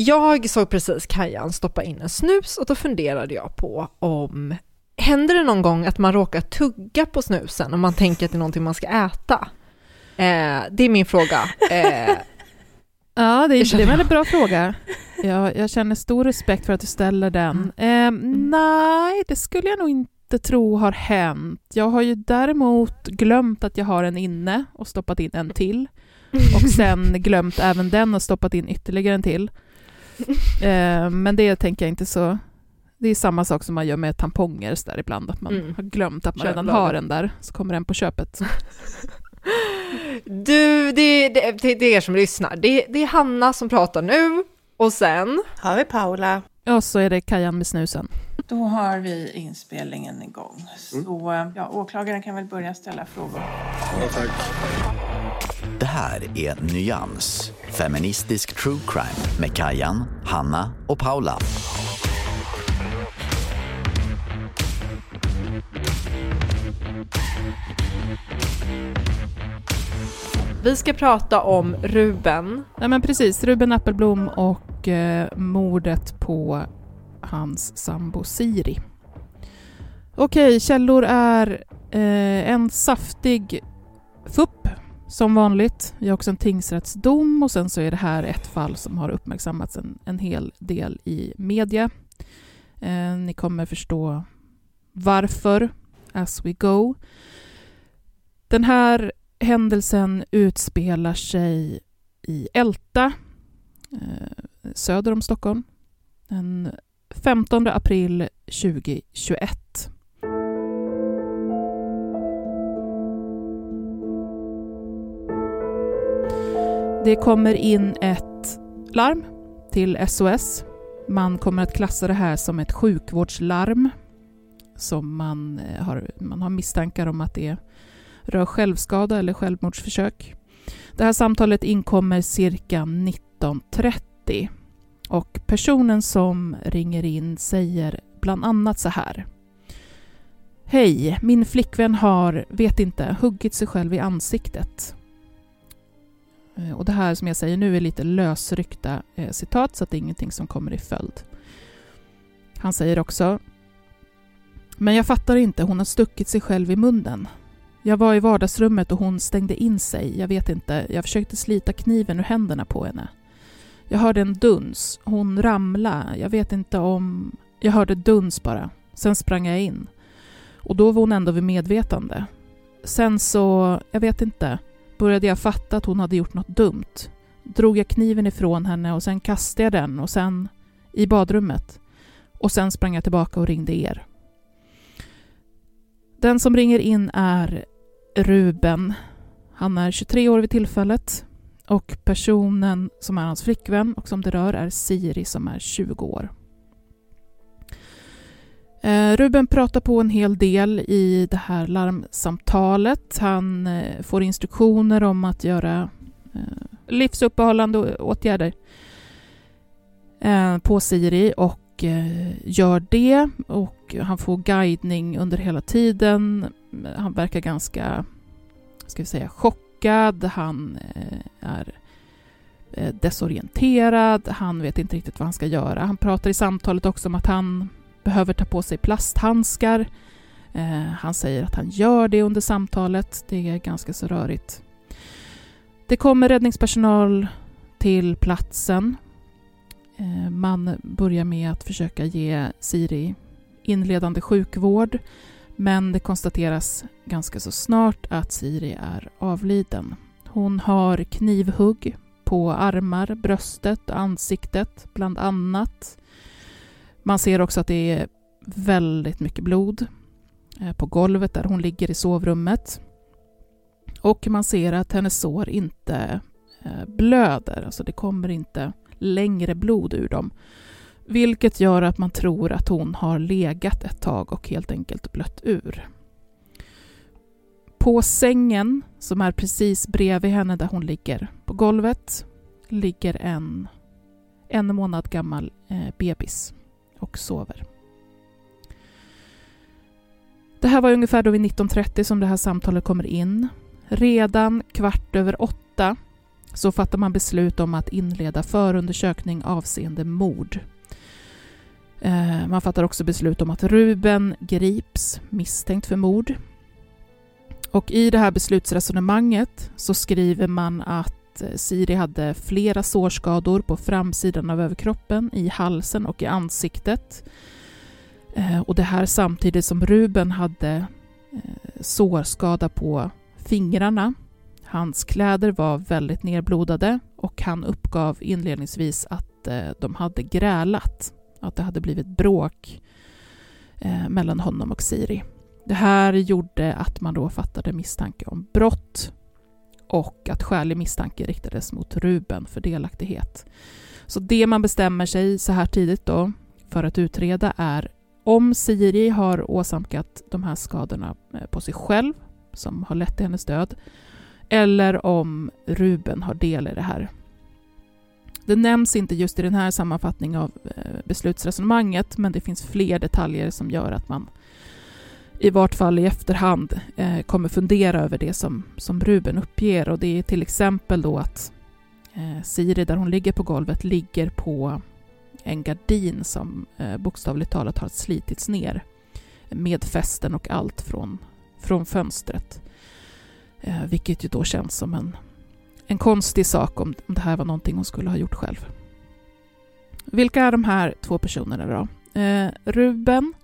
Jag såg precis Kajan stoppa in en snus och då funderade jag på om Händer det någon gång att man råkar tugga på snusen och man tänker att det är någonting man ska äta? Eh, det är min fråga. Eh, Ja, det är, det är en bra fråga. Jag, jag känner stor respekt för att du ställer den. Eh, nej, det skulle jag nog inte tro har hänt. Jag har ju däremot glömt att jag har en inne och stoppat in en till. Och sen glömt även den och stoppat in ytterligare en till. Eh, men det tänker jag inte så... Det är samma sak som man gör med tamponger så där ibland, att man Mm. har glömt att man redan Köplager. har en där, så kommer den på köpet. du, det, det, till er som lyssnar, det, det är Hanna som pratar nu och sen Har vi Paula? Och så är det Kajan med snusen. Då har vi inspelningen igång. Så ja, åklagaren kan väl börja ställa frågor. Det här är Nyans, feministisk true crime med Kajan, Hanna och Paula. vi ska prata om Ruben. Nej men precis, Ruben Appelblom och eh, mordet på hans sambo Siri. Okej, källor är eh, en saftig FUP som vanligt. Vi har också en tingsrättsdom och sen så är det här ett fall som har uppmärksammats en, en hel del i media. Eh, ni kommer förstå varför as we go. Den här händelsen utspelar sig i Älta, eh, söder om Stockholm, En 15 april 2021. Det kommer in ett larm till SOS. Man kommer att klassa det här som ett sjukvårdslarm som man eh, har, man har misstankar om att det rör självskada eller självmordsförsök. Det här samtalet inkommer cirka 19.30 och personen som ringer in säger bland annat så här. Hej, min flickvän har, vet inte, huggit sig själv i ansiktet. Eh, och det här som jag säger nu är lite lösryckta eh, citat så att det är ingenting som kommer i följd. Han säger också Men jag fattar inte, hon har stuckit sig själv i munnen. Jag var i vardagsrummet och hon stängde in sig. Jag vet inte, jag försökte slita kniven ur händerna på henne. Jag hörde en duns. Hon ramla. Jag vet inte om... Jag hörde duns bara. Sen sprang jag in. Och då var hon ändå vid medvetande. Sen så, jag vet inte, började jag fatta att hon hade gjort något dumt. Drog jag kniven ifrån henne och sen kastade jag den och sen i badrummet. Och sen sprang jag tillbaka och ringde er. Den som ringer in är Ruben. Han är 23 år vid tillfället och personen som är hans flickvän och som det rör är Siri som är 20 år. Eh, Ruben pratar på en hel del i det här larmsamtalet. Han eh, får instruktioner om att göra eh, livsuppehållande åtgärder på Siri och gör det. Och han får guidning under hela tiden. Han verkar ganska, ska vi säga, chockad. Han eh, är eh, desorienterad. Han vet inte riktigt vad han ska göra. Han pratar i samtalet också om att han behöver ta på sig plasthandskar. Eh, han säger att han gör det under samtalet. Det är ganska så rörigt. Det kommer räddningspersonal till platsen. Man börjar med att försöka ge Siri inledande sjukvård men det konstateras ganska så snart att Siri är avliden. Hon har knivhugg på armar, bröstet och ansiktet bland annat. Man ser också att det är väldigt mycket blod eh, på golvet där hon ligger i sovrummet. Och man ser att hennes sår inte eh, blöder, alltså det kommer inte längre blod ur dem. Vilket gör att man tror att hon har legat ett tag och helt enkelt blött ur. På sängen, som är precis bredvid henne där hon ligger på golvet, ligger en en månad gammal eh, bebis och sover. Det här var ungefär då vid 19.30 som det här samtalet kommer in. Redan kvart över åtta så fattar man beslut om att inleda förundersökning avseende mord. Eh, man fattar också beslut om att Ruben grips misstänkt för mord. Och i det här beslutsresonemanget så skriver man att eh, Siri hade flera sårskador på framsidan av överkroppen, i halsen och i ansiktet. Eh, och det här samtidigt som Ruben hade sårskada på fingrarna. Hans kläder var väldigt nerblodade och han uppgav inledningsvis att de hade grälat, att det hade blivit bråk eh, mellan honom och Siri. Det här gjorde att man då fattade misstanke om brott och att skälig misstanke riktades mot Ruben för delaktighet. Så det man bestämmer sig så här tidigt då för att utreda är om Siri har åsamkat de här skadorna eh, på sig själv, som har lett till hennes död, eller om Ruben har del i det här. Det nämns inte just i den här sammanfattningen av eh, beslutsresonemanget, men det finns fler detaljer som gör att man i vart fall i efterhand eh, kommer fundera över det som, som Ruben uppger och det är till exempel då att eh, Siri, där hon ligger på golvet, ligger på en gardin som eh, bokstavligt talat har slitits ner med fästen och allt från, från fönstret. Eh, vilket ju då känns som en, en konstig sak om, om det här var någonting hon skulle ha gjort själv. Vilka är de här två personerna då? Eh, Ruben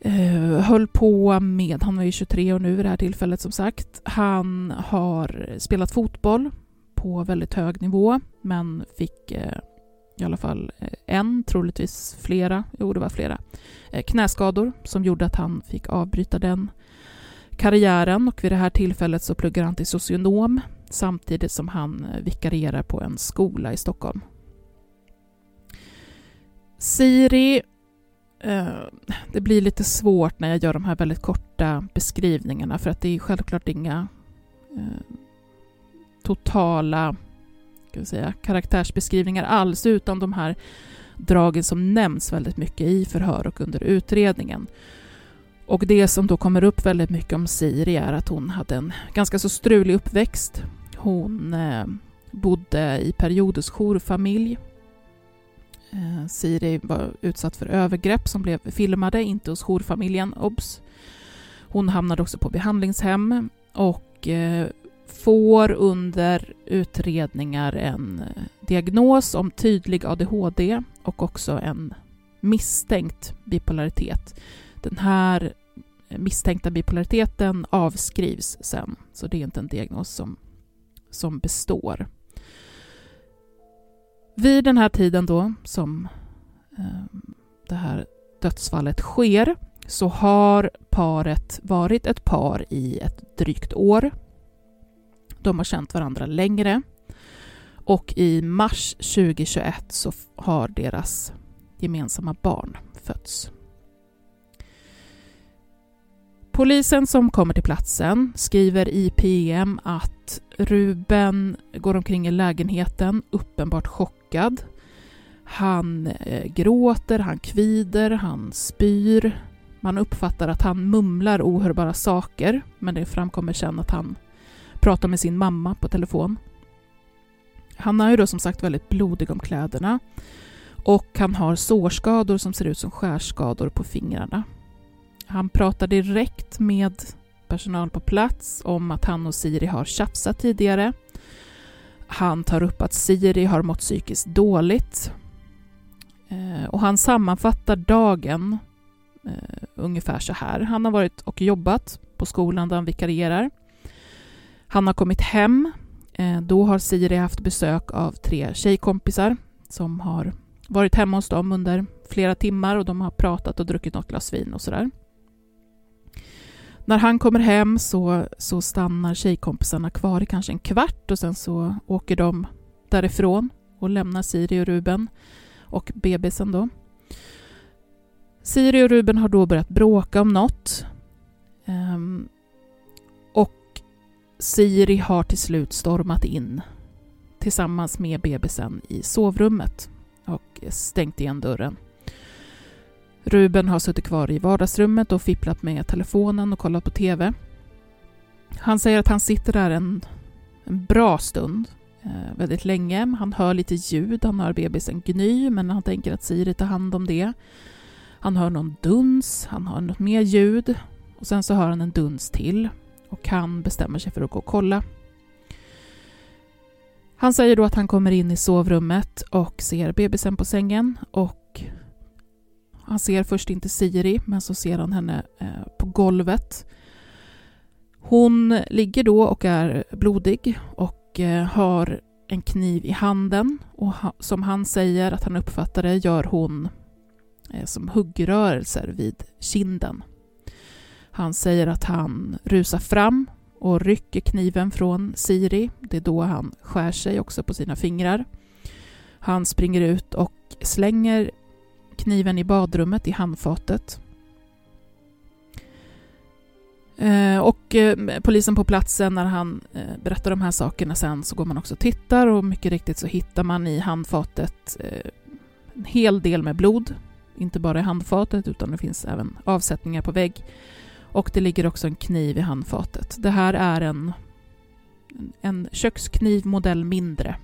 eh, höll på med, han var ju 23 år nu vid det här tillfället som sagt, han har spelat fotboll på väldigt hög nivå men fick eh, i alla fall eh, en, troligtvis flera, jo det var flera, eh, knäskador som gjorde att han fick avbryta den karriären och vid det här tillfället så pluggar han till socionom samtidigt som han eh, vikarierar på en skola i Stockholm. Siri Eh, det blir lite svårt när jag gör de här väldigt korta beskrivningarna för att det är självklart inga eh, totala ska vi säga, karaktärsbeskrivningar alls utan de här dragen som nämns väldigt mycket i förhör och under utredningen. Och det som då kommer upp väldigt mycket om Siri är att hon hade en ganska så strulig uppväxt. Hon eh, bodde i periodisk hos jourfamilj eh, Siri var utsatt för övergrepp som blev filmade, inte hos jourfamiljen, obs. Hon hamnade också på behandlingshem och eh, får under utredningar en diagnos om tydlig ADHD och också en misstänkt bipolaritet. Den här misstänkta bipolariteten avskrivs sen, så det är inte en diagnos som, som består. Vid den här tiden då som ehm, det här dödsfallet sker så har paret varit ett par i ett drygt år. De har känt varandra längre och i mars 2021 så har deras gemensamma barn fötts. Polisen som kommer till platsen skriver i PM att Ruben går omkring i lägenheten uppenbart chockad. Han eh, gråter, han kvider, han spyr. Man uppfattar att han mumlar ohörbara saker, men det framkommer sen att han pratar med sin mamma på telefon. Han är ju då som sagt väldigt blodig om kläderna och han har sårskador som ser ut som skärskador på fingrarna. Han pratar direkt med personal på plats om att han och Siri har tjafsat tidigare. Han tar upp att Siri har mått psykiskt dåligt. Eh, och han sammanfattar dagen eh, ungefär så här. Han har varit och jobbat på skolan där han vikarierar. Han har kommit hem. Eh, då har Siri haft besök av tre tjejkompisar som har varit hemma hos dem under flera timmar och de har pratat och druckit något glas vin och sådär. När han kommer hem så, så stannar tjejkompisarna kvar i kanske en kvart och sen så åker de därifrån och lämnar Siri och Ruben och bebisen då. Siri och Ruben har då börjat bråka om något. Um, och Siri har till slut stormat in tillsammans med bebisen i sovrummet och stängt igen dörren. Ruben har suttit kvar i vardagsrummet och fipplat med telefonen och kollat på TV. Han säger att han sitter där en, en bra stund, eh, väldigt länge. Han hör lite ljud, han hör bebisen gny, men han tänker att Siri tar hand om det. Han hör någon duns, han hör något mer ljud och sen så hör han en duns till och han bestämmer sig för att gå och kolla. Han säger då att han kommer in i sovrummet och ser bebisen på sängen och han ser först inte Siri, men så ser han henne eh, på golvet. Hon ligger då och är blodig och eh, har en kniv i handen och som han säger att han uppfattar det gör hon eh, som huggrörelser vid kinden. Han säger att han rusar fram och rycker kniven från Siri. Det är då han skär sig också på sina fingrar. Han springer ut och slänger kniven i badrummet i handfatet. Eh, och eh, polisen på platsen, när han eh, berättar de här sakerna sen, så går man också och tittar och mycket riktigt så hittar man i handfatet eh, en hel del med blod. Inte bara i handfatet, utan det finns även avsättningar på vägg. Och det ligger också en kniv i handfatet. Det här är en, en kökskniv modell mindre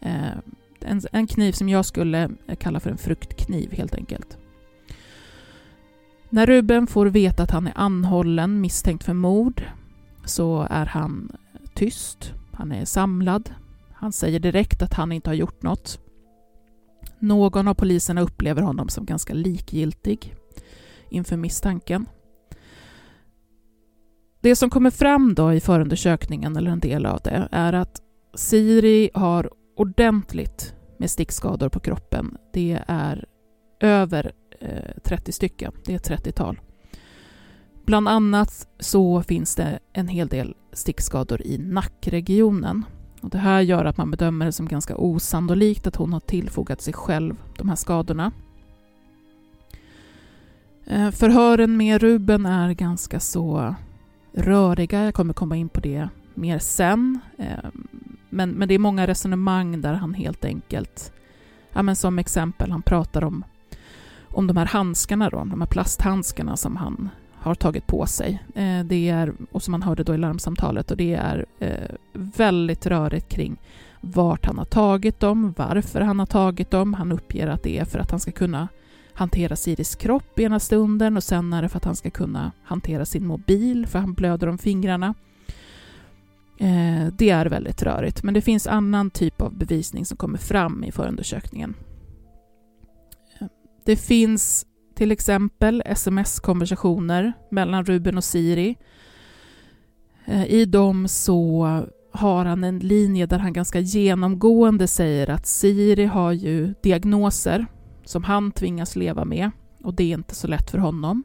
eh, en, en kniv som jag skulle eh, kalla för en fruktkniv helt enkelt. När Ruben får veta att han är anhållen misstänkt för mord så är han tyst, han är samlad. Han säger direkt att han inte har gjort något. Någon av poliserna upplever honom som ganska likgiltig inför misstanken. Det som kommer fram då i förundersökningen, eller en del av det, är att Siri har ordentligt med stickskador på kroppen. Det är över eh, 30 stycken, det är ett 30-tal. Bland annat så finns det en hel del stickskador i nackregionen. Och det här gör att man bedömer det som ganska osannolikt att hon har tillfogat sig själv de här skadorna. Eh, förhören med Ruben är ganska så röriga, jag kommer komma in på det mer sen. Ehm, men, men det är många resonemang där han helt enkelt, ja men som exempel, han pratar om, om de här handskarna då, de här plasthandskarna som han har tagit på sig. Eh, det är, och som man hörde då i larmsamtalet, och det är eh, väldigt rörigt kring vart han har tagit dem, varför han har tagit dem. Han uppger att det är för att han ska kunna hantera Siris kropp ena stunden och sen är det för att han ska kunna hantera sin mobil, för han blöder om fingrarna. Eh, det är väldigt rörigt, men det finns annan typ av bevisning som kommer fram i förundersökningen. Eh, det finns till exempel sms-konversationer mellan Ruben och Siri. Eh, I dem så har han en linje där han ganska genomgående säger att Siri har ju diagnoser som han tvingas leva med och det är inte så lätt för honom.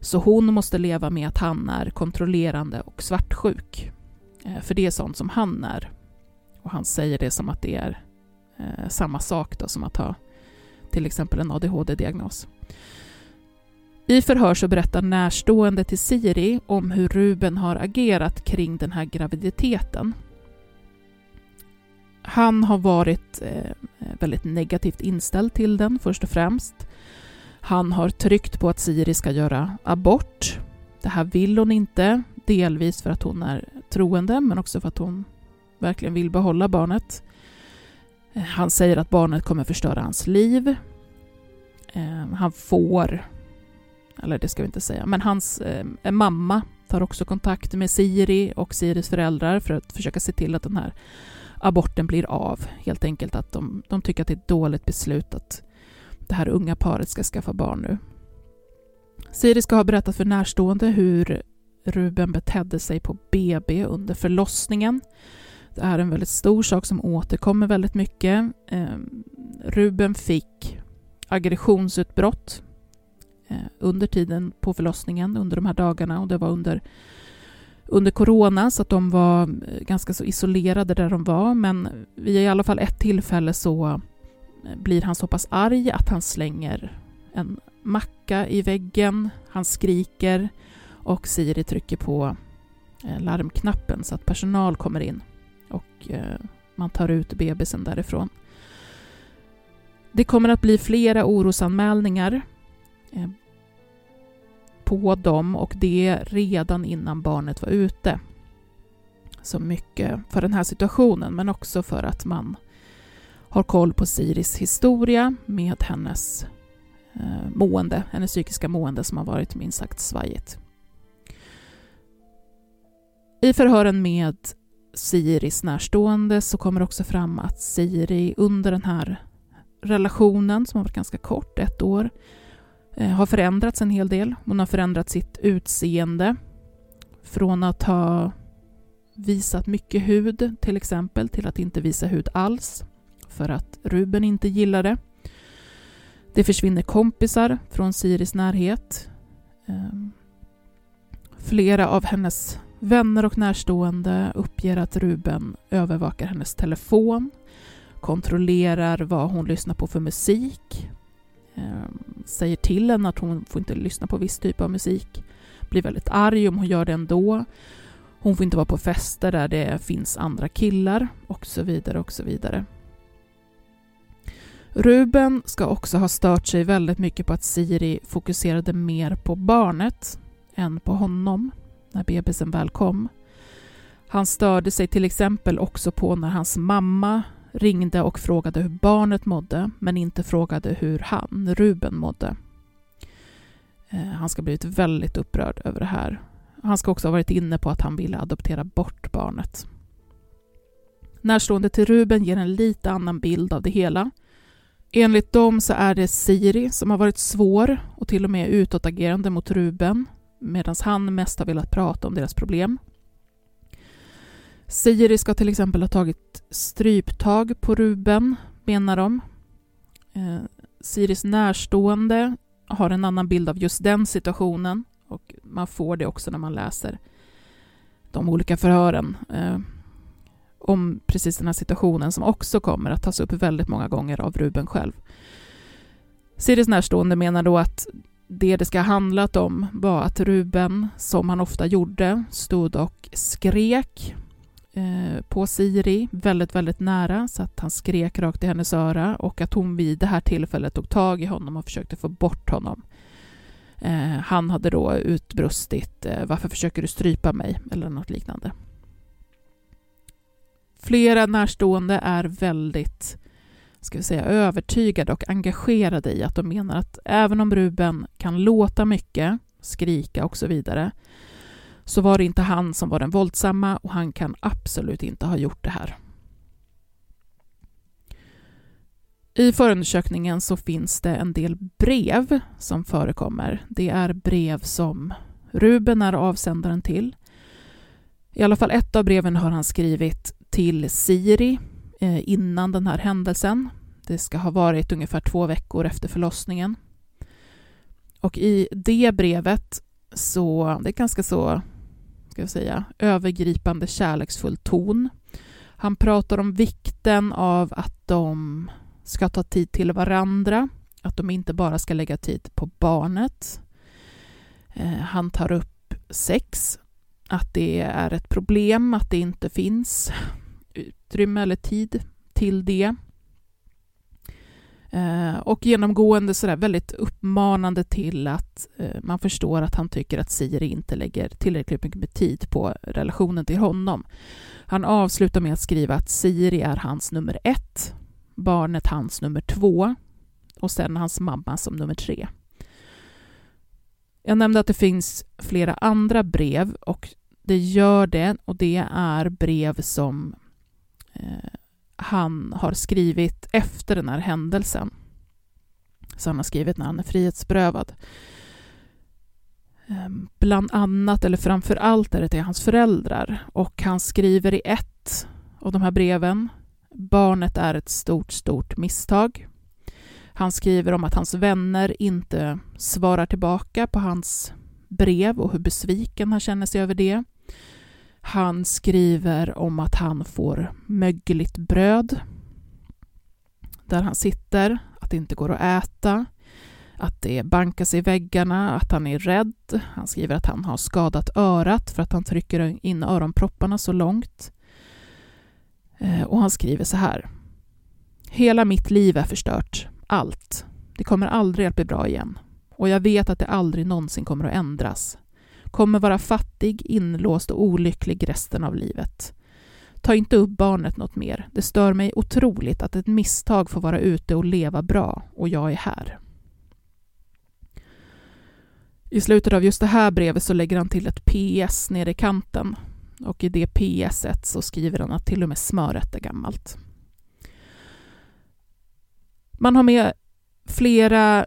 Så hon måste leva med att han är kontrollerande och svartsjuk. Eh, för det är sånt som han är. Och han säger det som att det är eh, samma sak då, som att ha till exempel en ADHD-diagnos. I förhör så berättar närstående till Siri om hur Ruben har agerat kring den här graviditeten. Han har varit eh, väldigt negativt inställd till den först och främst. Han har tryckt på att Siri ska göra abort. Det här vill hon inte, delvis för att hon är troende men också för att hon verkligen vill behålla barnet. Eh, han säger att barnet kommer förstöra hans liv. Ehm, han får, eller det ska vi inte säga, men hans eh, mamma tar också kontakt med Siri och Siris föräldrar för att försöka se till att den här aborten blir av. Helt enkelt att de, de tycker att det är ett dåligt beslut att det här unga paret ska skaffa barn nu. Siri ska ha berättat för närstående hur Ruben betedde sig på BB under förlossningen. Det är en väldigt stor sak som återkommer väldigt mycket. Ehm, Ruben fick aggressionsutbrott eh, under tiden på förlossningen, under de här dagarna och det var under, under corona så att de var eh, ganska så isolerade där de var men vid i alla fall ett tillfälle så eh, blir han så pass arg att han slänger en macka i väggen, han skriker och Siri trycker på eh, larmknappen så att personal kommer in och eh, man tar ut bebisen därifrån. Det kommer att bli flera orosanmälningar eh, på dem och det redan innan barnet var ute. Så mycket för den här situationen men också för att man har koll på Siris historia med hennes mående, hennes psykiska mående som har varit minst sagt svajigt. I förhören med Siris närstående så kommer det också fram att Siri under den här relationen, som har varit ganska kort, ett år, eh, har förändrats en hel del. Hon har förändrat sitt utseende från att ha visat mycket hud till exempel till att inte visa hud alls för att Ruben inte gillar det. Det försvinner kompisar från Siris närhet. Ehm, flera av hennes vänner och närstående uppger att Ruben övervakar hennes telefon kontrollerar vad hon lyssnar på för musik, ehm, säger till henne att hon får inte lyssna på viss typ av musik, blir väldigt arg om hon gör det ändå. Hon får inte vara på fester där det finns andra killar och så vidare och så vidare. Ruben ska också ha stört sig väldigt mycket på att Siri fokuserade mer på barnet än på honom när bebisen väl kom. Han störde sig till exempel också på när hans mamma ringde och frågade hur barnet mådde, men inte frågade hur han, Ruben, mådde. Eh, han ska ha blivit väldigt upprörd över det här. Han ska också ha varit inne på att han ville adoptera bort barnet. Närstående till Ruben ger en lite annan bild av det hela. Enligt dem så är det Siri som har varit svår och till och med utåtagerande mot Ruben medan han mest har velat prata om deras problem. Siri ska till exempel ha tagit stryptag på Ruben, menar de. Eh, Siris närstående har en annan bild av just den situationen och man får det också när man läser de olika förhören eh, om precis den här situationen som också kommer att tas upp väldigt många gånger av Ruben själv. Siris närstående menar då att det det ska ha handlat om var att Ruben, som han ofta gjorde, stod och skrek Eh, på Siri väldigt, väldigt nära så att han skrek rakt i hennes öra och att hon vid det här tillfället tog tag i honom och försökte få bort honom. Eh, han hade då utbrustit eh, ”Varför försöker du strypa mig?” eller något liknande. Flera närstående är väldigt ska vi säga, övertygade och engagerade i att de menar att även om Ruben kan låta mycket, skrika och så vidare, så var det inte han som var den våldsamma och han kan absolut inte ha gjort det här. I förundersökningen så finns det en del brev som förekommer. Det är brev som Ruben är avsändaren till. I alla fall ett av breven har han skrivit till Siri Eh, innan den här händelsen. Det ska ha varit ungefär två veckor efter förlossningen. Och i det brevet så, det är ganska så ska jag säga, övergripande kärleksfull ton. Han pratar om vikten av att de ska ta tid till varandra, att de inte bara ska lägga tid på barnet. Eh, han tar upp sex, att det är ett problem, att det inte finns utrymme eller tid till det. Eh, och genomgående sådär väldigt uppmanande till att eh, man förstår att han tycker att Siri inte lägger tillräckligt mycket med tid på relationen till honom. Han avslutar med att skriva att Siri är hans nummer ett, barnet hans nummer två och sen hans mamma som nummer tre. Jag nämnde att det finns flera andra brev och det gör det och det är brev som Eh, han har skrivit efter den här händelsen. Så han har skrivit när han är frihetsberövad. Ehm, bland annat, eller framför allt, är det till hans föräldrar. Och han skriver i ett av de här breven Barnet är ett stort, stort misstag. Han skriver om att hans vänner inte svarar tillbaka på hans brev och hur besviken han känner sig över det. Han skriver om att han får mögligt bröd där han sitter, att det inte går att äta, att det bankas i väggarna, att han är rädd. Han skriver att han har skadat örat för att han trycker in öronpropparna så långt. Eh, och han skriver så här. Hela mitt liv är förstört. Allt. Det kommer aldrig att bli bra igen. Och jag vet att det aldrig någonsin kommer att ändras kommer vara fattig, inlåst och olycklig resten av livet. Ta inte upp barnet något mer. Det stör mig otroligt att ett misstag får vara ute och leva bra och jag är här. I slutet av just det här brevet så lägger han till ett PS nere i kanten och i det PSet så skriver han att till och med smöret är gammalt. Man har med flera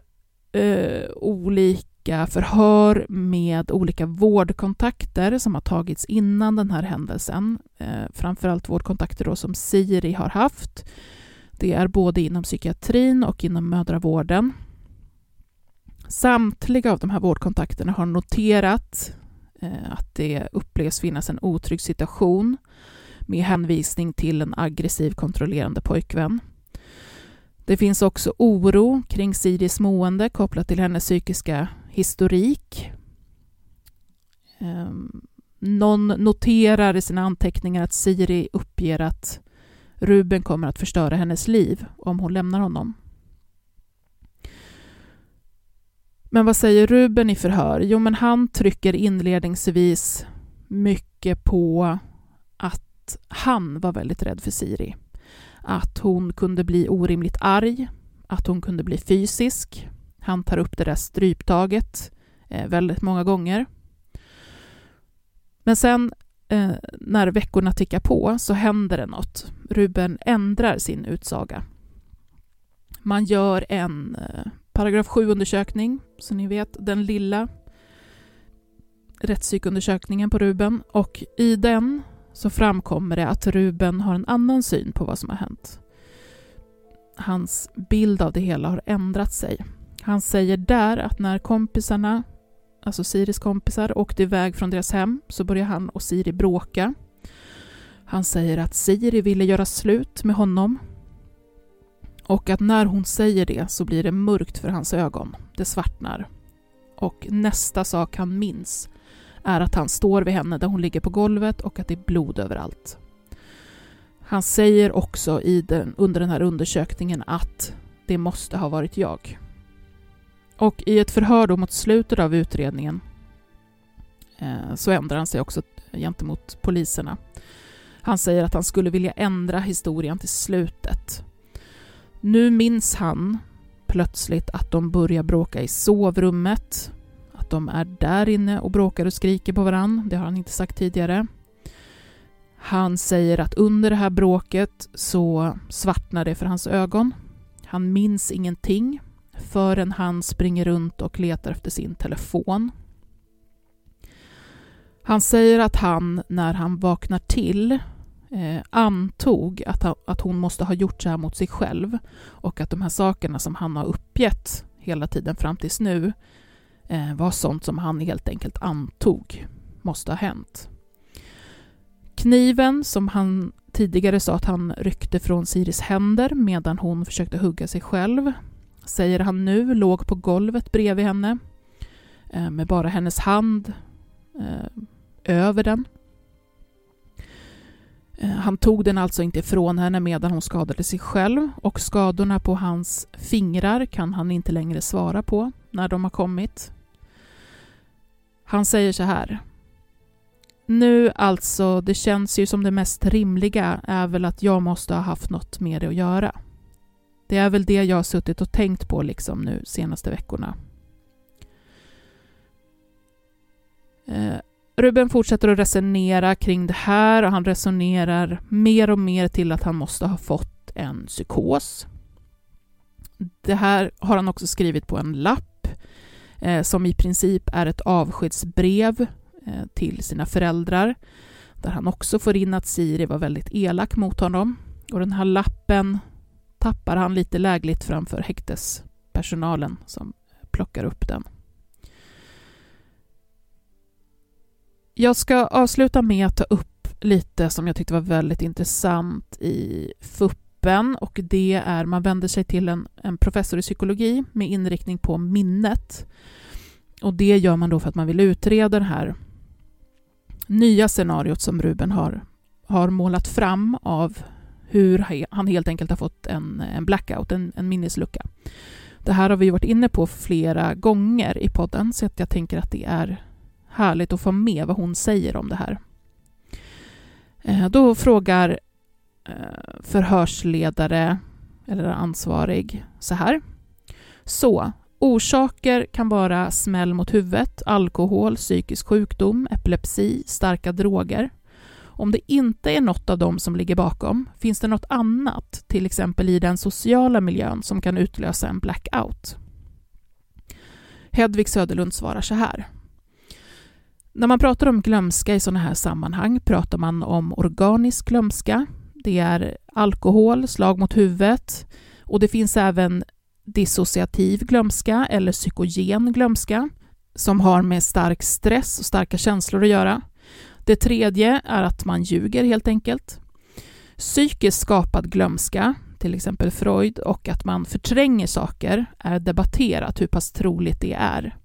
eh, olika olika förhör med olika vårdkontakter som har tagits innan den här händelsen. Eh, framförallt vårdkontakter då som Siri har haft. Det är både inom psykiatrin och inom mödravården. Samtliga av de här vårdkontakterna har noterat eh, att det upplevs finnas en otrygg situation med hänvisning till en aggressiv kontrollerande pojkvän. Det finns också oro kring Siris mående kopplat till hennes psykiska historik. Ehm, någon noterar i sina anteckningar att Siri uppger att Ruben kommer att förstöra hennes liv om hon lämnar honom. Men vad säger Ruben i förhör? Jo, men han trycker inledningsvis mycket på att han var väldigt rädd för Siri. Att hon kunde bli orimligt arg, att hon kunde bli fysisk, han tar upp det där stryptaget eh, väldigt många gånger. Men sen eh, när veckorna tickar på så händer det något. Ruben ändrar sin utsaga. Man gör en eh, paragraf 7-undersökning, så ni vet, den lilla rättspsykundersökningen på Ruben och i den så framkommer det att Ruben har en annan syn på vad som har hänt. Hans bild av det hela har ändrat sig. Han säger där att när kompisarna, alltså Siris kompisar, åkte iväg från deras hem så började han och Siri bråka. Han säger att Siri ville göra slut med honom och att när hon säger det så blir det mörkt för hans ögon. Det svartnar. Och nästa sak han minns är att han står vid henne där hon ligger på golvet och att det är blod överallt. Han säger också i den, under den här undersökningen att det måste ha varit jag. Och i ett förhör då mot slutet av utredningen eh, så ändrar han sig också gentemot poliserna. Han säger att han skulle vilja ändra historien till slutet. Nu minns han plötsligt att de börjar bråka i sovrummet, att de är där inne och bråkar och skriker på varann. Det har han inte sagt tidigare. Han säger att under det här bråket så svartnar det för hans ögon. Han minns ingenting förrän han springer runt och letar efter sin telefon. Han säger att han, när han vaknar till, eh, antog att, ha, att hon måste ha gjort så här mot sig själv och att de här sakerna som han har uppgett hela tiden fram tills nu eh, var sånt som han helt enkelt antog måste ha hänt. Kniven som han tidigare sa att han ryckte från Siris händer medan hon försökte hugga sig själv säger han nu, låg på golvet bredvid henne. Eh, med bara hennes hand eh, över den. Eh, han tog den alltså inte ifrån henne medan hon skadade sig själv och skadorna på hans fingrar kan han inte längre svara på när de har kommit. Han säger så här. Nu alltså, det känns ju som det mest rimliga är väl att jag måste ha haft något med det att göra. Det är väl det jag har suttit och tänkt på liksom nu senaste veckorna. Eh, Ruben fortsätter att resonera kring det här och han resonerar mer och mer till att han måste ha fått en psykos. Det här har han också skrivit på en lapp eh, som i princip är ett avskedsbrev eh, till sina föräldrar där han också får in att Siri var väldigt elak mot honom. Och den här lappen tappar han lite lägligt framför häktespersonalen som plockar upp den. Jag ska avsluta med att ta upp lite som jag tyckte var väldigt intressant i FUPen och det är man vänder sig till en, en professor i psykologi med inriktning på minnet. Och det gör man då för att man vill utreda det här nya scenariot som Ruben har, har målat fram av hur han helt enkelt har fått en, en blackout, en, en minneslucka. Det här har vi varit inne på flera gånger i podden, så att jag tänker att det är härligt att få med vad hon säger om det här. Eh, då frågar eh, förhörsledare eller ansvarig så här. Så, orsaker kan vara smäll mot huvudet, alkohol, psykisk sjukdom, epilepsi, starka droger. Om det inte är något av dem som ligger bakom, finns det något annat, till exempel i den sociala miljön, som kan utlösa en blackout? Hedvig Söderlund svarar så här. När man pratar om glömska i sådana här sammanhang pratar man om organisk glömska. Det är alkohol, slag mot huvudet och det finns även dissociativ glömska eller psykogen glömska som har med stark stress och starka känslor att göra. Det tredje är att man ljuger helt enkelt. Psykiskt skapad glömska, till exempel Freud, och att man förtränger saker är debatterat hur pass troligt det är.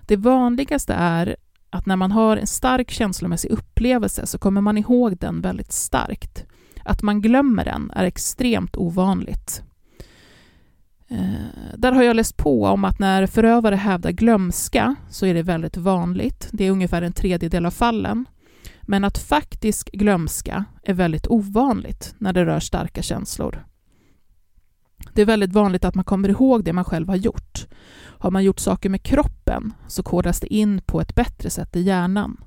Det vanligaste är att när man har en stark känslomässig upplevelse så kommer man ihåg den väldigt starkt. Att man glömmer den är extremt ovanligt. Eh, där har jag läst på om att när förövare hävdar glömska så är det väldigt vanligt. Det är ungefär en tredjedel av fallen. Men att faktisk glömska är väldigt ovanligt när det rör starka känslor. Det är väldigt vanligt att man kommer ihåg det man själv har gjort. Har man gjort saker med kroppen så kodas det in på ett bättre sätt i hjärnan.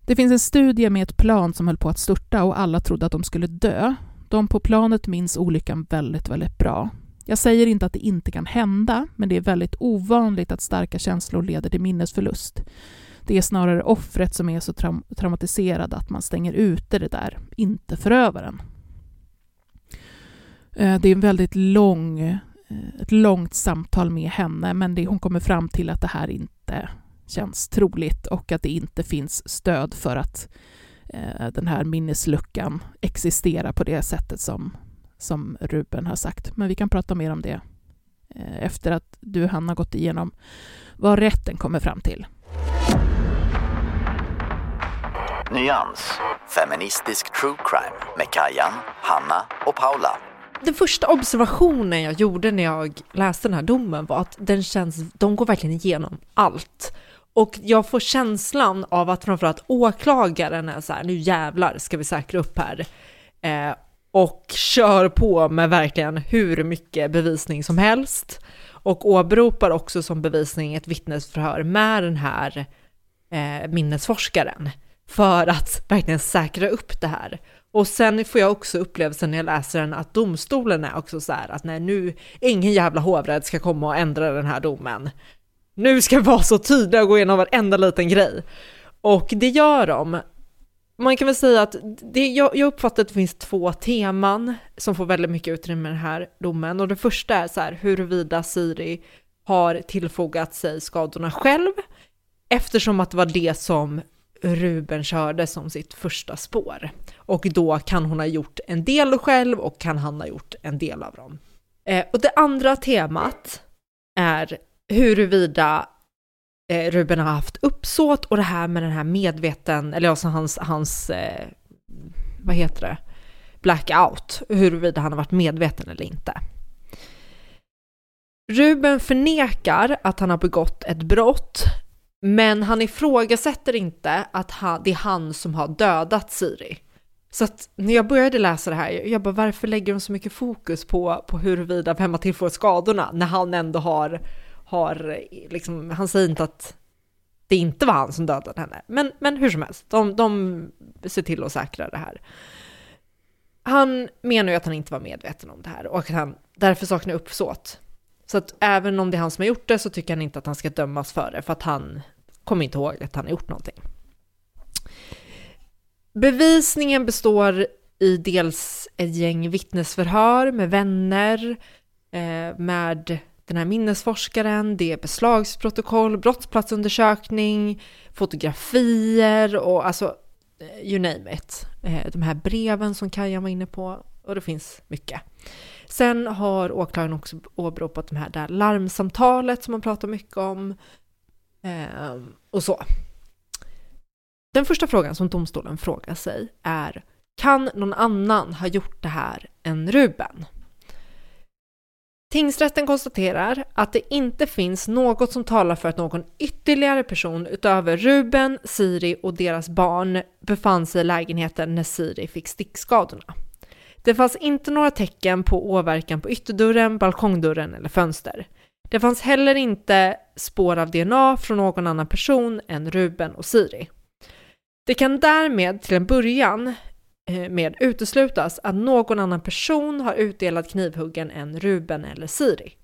Det finns en studie med ett plan som höll på att störta och alla trodde att de skulle dö. De på planet minns olyckan väldigt, väldigt bra. Jag säger inte att det inte kan hända, men det är väldigt ovanligt att starka känslor leder till minnesförlust. Det är snarare offret som är så tra traumatiserad att man stänger ute det där, inte förövaren. Eh, det är en väldigt lång, eh, ett långt samtal med henne, men det, hon kommer fram till att det här inte känns troligt och att det inte finns stöd för att eh, den här minnesluckan existerar på det sättet som, som Ruben har sagt. Men vi kan prata mer om det efter att du, Hanna, gått igenom vad rätten kommer fram till. Nyans, feministisk true crime med Kajan, Hanna och Paula. Den första observationen jag gjorde när jag läste den här domen var att den känns, de går verkligen igenom allt. Och jag får känslan av att framförallt åklagaren är så här, nu jävlar ska vi säkra upp här. Eh, och kör på med verkligen hur mycket bevisning som helst. Och åberopar också som bevisning ett vittnesförhör med den här eh, minnesforskaren för att verkligen säkra upp det här. Och sen får jag också upplevelsen när jag läser den att domstolen är också så här att nej nu, ingen jävla hovrätt ska komma och ändra den här domen. Nu ska vi vara så tydliga och gå igenom varenda liten grej. Och det gör de. Man kan väl säga att det, jag, jag uppfattar att det finns två teman som får väldigt mycket utrymme i den här domen. Och det första är så här huruvida Siri har tillfogat sig skadorna själv eftersom att det var det som Ruben körde som sitt första spår. Och då kan hon ha gjort en del själv och kan han ha gjort en del av dem. Eh, och det andra temat är huruvida eh, Ruben har haft uppsåt och det här med den här medveten, eller alltså hans, hans eh, vad heter det, blackout, huruvida han har varit medveten eller inte. Ruben förnekar att han har begått ett brott, men han ifrågasätter inte att han, det är han som har dödat Siri. Så att när jag började läsa det här, jag bara varför lägger de så mycket fokus på, på huruvida vem har tillfört skadorna när han ändå har, har liksom, han säger inte att det inte var han som dödade henne. Men, men hur som helst, de, de ser till att säkra det här. Han menar ju att han inte var medveten om det här och att han därför saknar uppsåt. Så att även om det är han som har gjort det så tycker han inte att han ska dömas för det för att han kommer inte ihåg att han har gjort någonting. Bevisningen består i dels ett gäng vittnesförhör med vänner, eh, med den här minnesforskaren, det är beslagsprotokoll, brottsplatsundersökning, fotografier och alltså eh, you name it. Eh, de här breven som Kaja var inne på och det finns mycket. Sen har åklagaren också åberopat de här där larmsamtalet som man pratar mycket om ehm, och så. Den första frågan som domstolen frågar sig är kan någon annan ha gjort det här än Ruben? Tingsrätten konstaterar att det inte finns något som talar för att någon ytterligare person utöver Ruben, Siri och deras barn befann sig i lägenheten när Siri fick stickskadorna. Det fanns inte några tecken på åverkan på ytterdörren, balkongdörren eller fönster. Det fanns heller inte spår av DNA från någon annan person än Ruben och Siri. Det kan därmed till en början eh, med uteslutas att någon annan person har utdelat knivhuggen än Ruben eller Siri.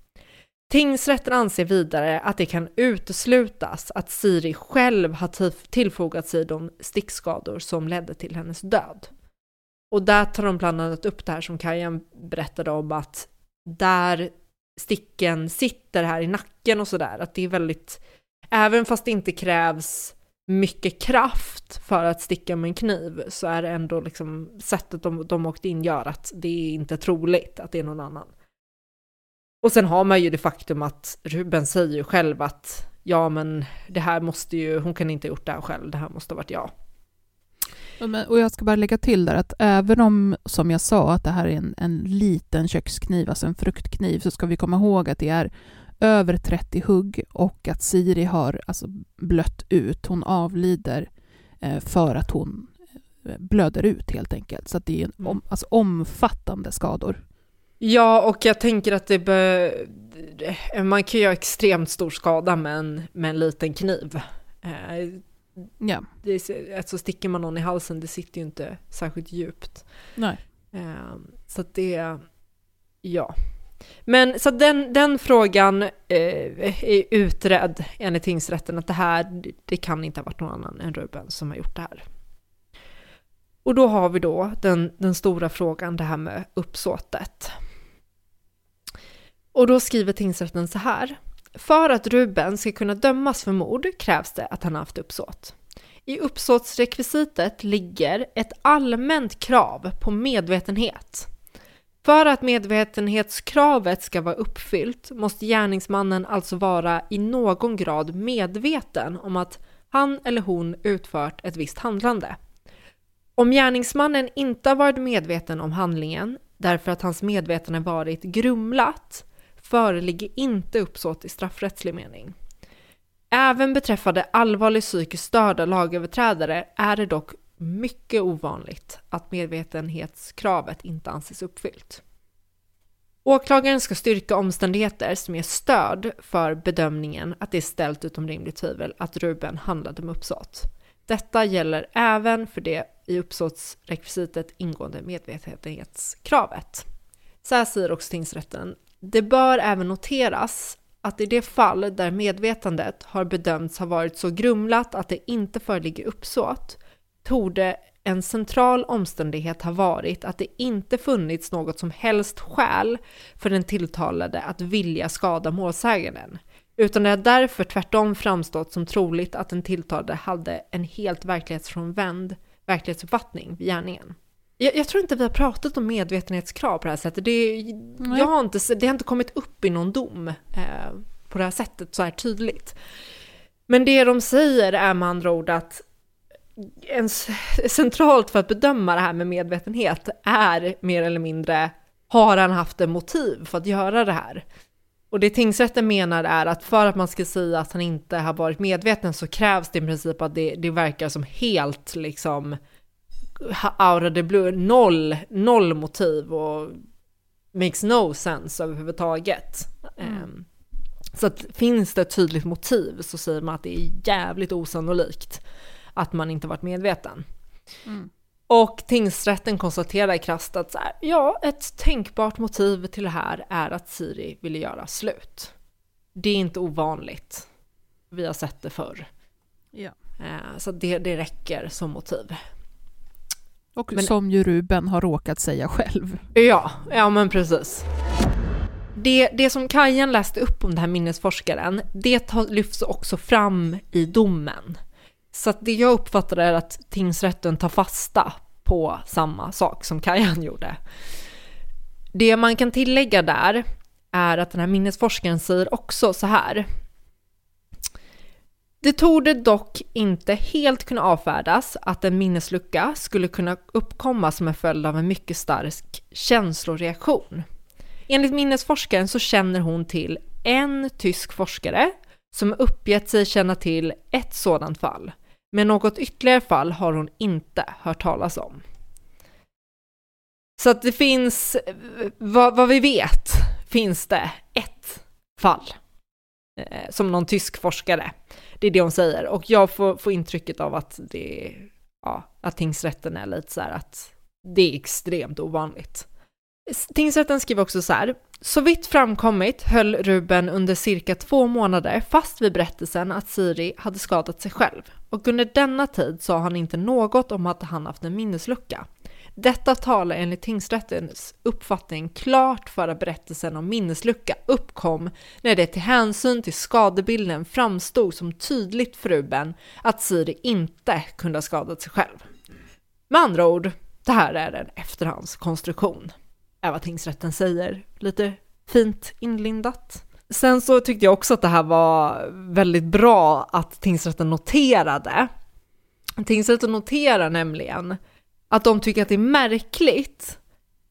Tingsrätten anser vidare att det kan uteslutas att Siri själv har tillfogat sig de stickskador som ledde till hennes död. Och där tar de bland annat upp det här som Kajan berättade om att där sticken sitter här i nacken och sådär, att det är väldigt, även fast det inte krävs mycket kraft för att sticka med en kniv så är det ändå liksom sättet de, de åkt in gör att det är inte troligt att det är någon annan. Och sen har man ju det faktum att Ruben säger ju själv att ja men det här måste ju, hon kan inte ha gjort det här själv, det här måste ha varit jag. Och jag ska bara lägga till där att även om, som jag sa, att det här är en, en liten kökskniv, alltså en fruktkniv, så ska vi komma ihåg att det är över 30 hugg och att Siri har alltså blött ut. Hon avlider eh, för att hon eh, blöder ut helt enkelt. Så det är en mm. om, alltså omfattande skador. Ja, och jag tänker att det bör, man kan göra extremt stor skada med en, med en liten kniv. Eh, ja. Det är, alltså sticker man någon i halsen, det sitter ju inte särskilt djupt. Nej. Så att det, ja. Men så den, den frågan eh, är utredd enligt tingsrätten att det här, det kan inte ha varit någon annan än Ruben som har gjort det här. Och då har vi då den, den stora frågan, det här med uppsåtet. Och då skriver tingsrätten så här. För att Ruben ska kunna dömas för mord krävs det att han haft uppsåt. I uppsåtsrekvisitet ligger ett allmänt krav på medvetenhet. För att medvetenhetskravet ska vara uppfyllt måste gärningsmannen alltså vara i någon grad medveten om att han eller hon utfört ett visst handlande. Om gärningsmannen inte har varit medveten om handlingen därför att hans medvetande varit grumlat föreligger inte uppsåt i straffrättslig mening. Även beträffande allvarligt psykiskt störda lagöverträdare är det dock mycket ovanligt att medvetenhetskravet inte anses uppfyllt. Åklagaren ska styrka omständigheter som ger stöd för bedömningen att det är ställt utom rimligt tvivel att Ruben handlade med uppsåt. Detta gäller även för det i uppsåtsrekvisitet ingående medvetenhetskravet. Så här säger också tingsrätten. Det bör även noteras att i det fall där medvetandet har bedömts ha varit så grumlat att det inte föreligger uppsåt torde en central omständighet ha varit att det inte funnits något som helst skäl för den tilltalade att vilja skada målsäganden, utan det har därför tvärtom framstått som troligt att den tilltalade hade en helt verklighetsfrånvänd verklighetsuppfattning vid gärningen. Jag, jag, tror inte vi har pratat om medvetenhetskrav på det här sättet. Det, jag har inte, det har inte kommit upp i någon dom eh, på det här sättet så här tydligt. Men det de säger är med andra ord att en centralt för att bedöma det här med medvetenhet är mer eller mindre, har han haft en motiv för att göra det här? Och det tingsrätten menar är att för att man ska säga att han inte har varit medveten så krävs det i princip att det, det verkar som helt liksom out of the blue, noll, noll motiv och makes no sense överhuvudtaget. Mm. Um, så att finns det ett tydligt motiv så säger man att det är jävligt osannolikt att man inte varit medveten. Mm. Och tingsrätten konstaterar krasst att så här, ja, ett tänkbart motiv till det här är att Siri ville göra slut. Det är inte ovanligt. Vi har sett det förr. Ja. Eh, så det, det räcker som motiv. Och men, som ju Ruben har råkat säga själv. Ja, ja men precis. Det, det som Kajan läste upp om den här minnesforskaren, det lyfts också fram i domen. Så det jag uppfattar är att tingsrätten tar fasta på samma sak som Kajan gjorde. Det man kan tillägga där är att den här minnesforskaren säger också så här. Det torde dock inte helt kunna avfärdas att en minneslucka skulle kunna uppkomma som en följd av en mycket stark känsloreaktion. Enligt minnesforskaren så känner hon till en tysk forskare som uppgett sig känna till ett sådant fall. Men något ytterligare fall har hon inte hört talas om. Så att det finns, vad, vad vi vet, finns det ett fall eh, som någon tysk forskare. Det är det hon säger och jag får, får intrycket av att det, ja, att tingsrätten är lite så här att det är extremt ovanligt. Tingsrätten skriver också så här. Så vitt framkommit höll Ruben under cirka två månader fast vid berättelsen att Siri hade skadat sig själv och under denna tid sa han inte något om att han haft en minneslucka. Detta talar enligt tingsrättens uppfattning klart för att berättelsen om minneslucka uppkom när det till hänsyn till skadebilden framstod som tydligt för Ruben att Siri inte kunde ha skadat sig själv. Med andra ord, det här är en efterhandskonstruktion är vad tingsrätten säger. Lite fint inlindat. Sen så tyckte jag också att det här var väldigt bra att tingsrätten noterade. Tingsrätten noterar nämligen att de tycker att det är märkligt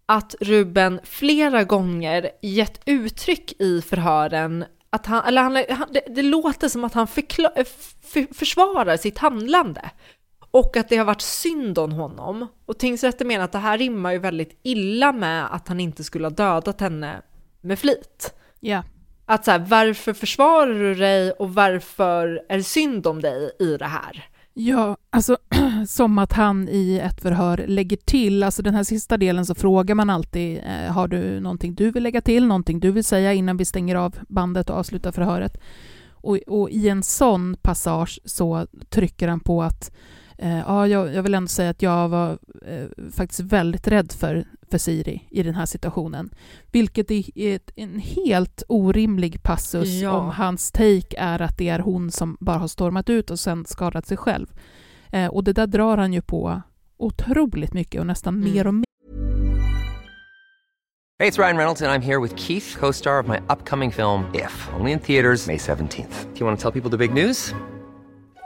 att Ruben flera gånger gett uttryck i förhören att han, eller han, det, det låter som att han förklar, för, försvarar sitt handlande och att det har varit synd om honom. Och tingsrätten menar att det här rimmar ju väldigt illa med att han inte skulle ha dödat henne med flit. Ja. Att så här, varför försvarar du dig och varför är det synd om dig i det här? Ja, alltså som att han i ett förhör lägger till, alltså den här sista delen så frågar man alltid, eh, har du någonting du vill lägga till, någonting du vill säga innan vi stänger av bandet och avslutar förhöret? Och, och i en sån passage så trycker han på att Eh, ja, jag, jag, vill ändå säga att jag var eh, faktiskt väldigt rädd för, för Siri i den här situationen. Vilket är ett, en helt orimlig passus ja. om hans take är att det är hon som bara har stormat ut och sen skadat sig själv. Eh, och det där drar han ju på otroligt mycket och nästan mm. mer och mer. Hej, det är Ryan Reynolds och jag är här med Keith, co-star of my upcoming film If, only in theaters May 17th. Do you want to tell people the big news?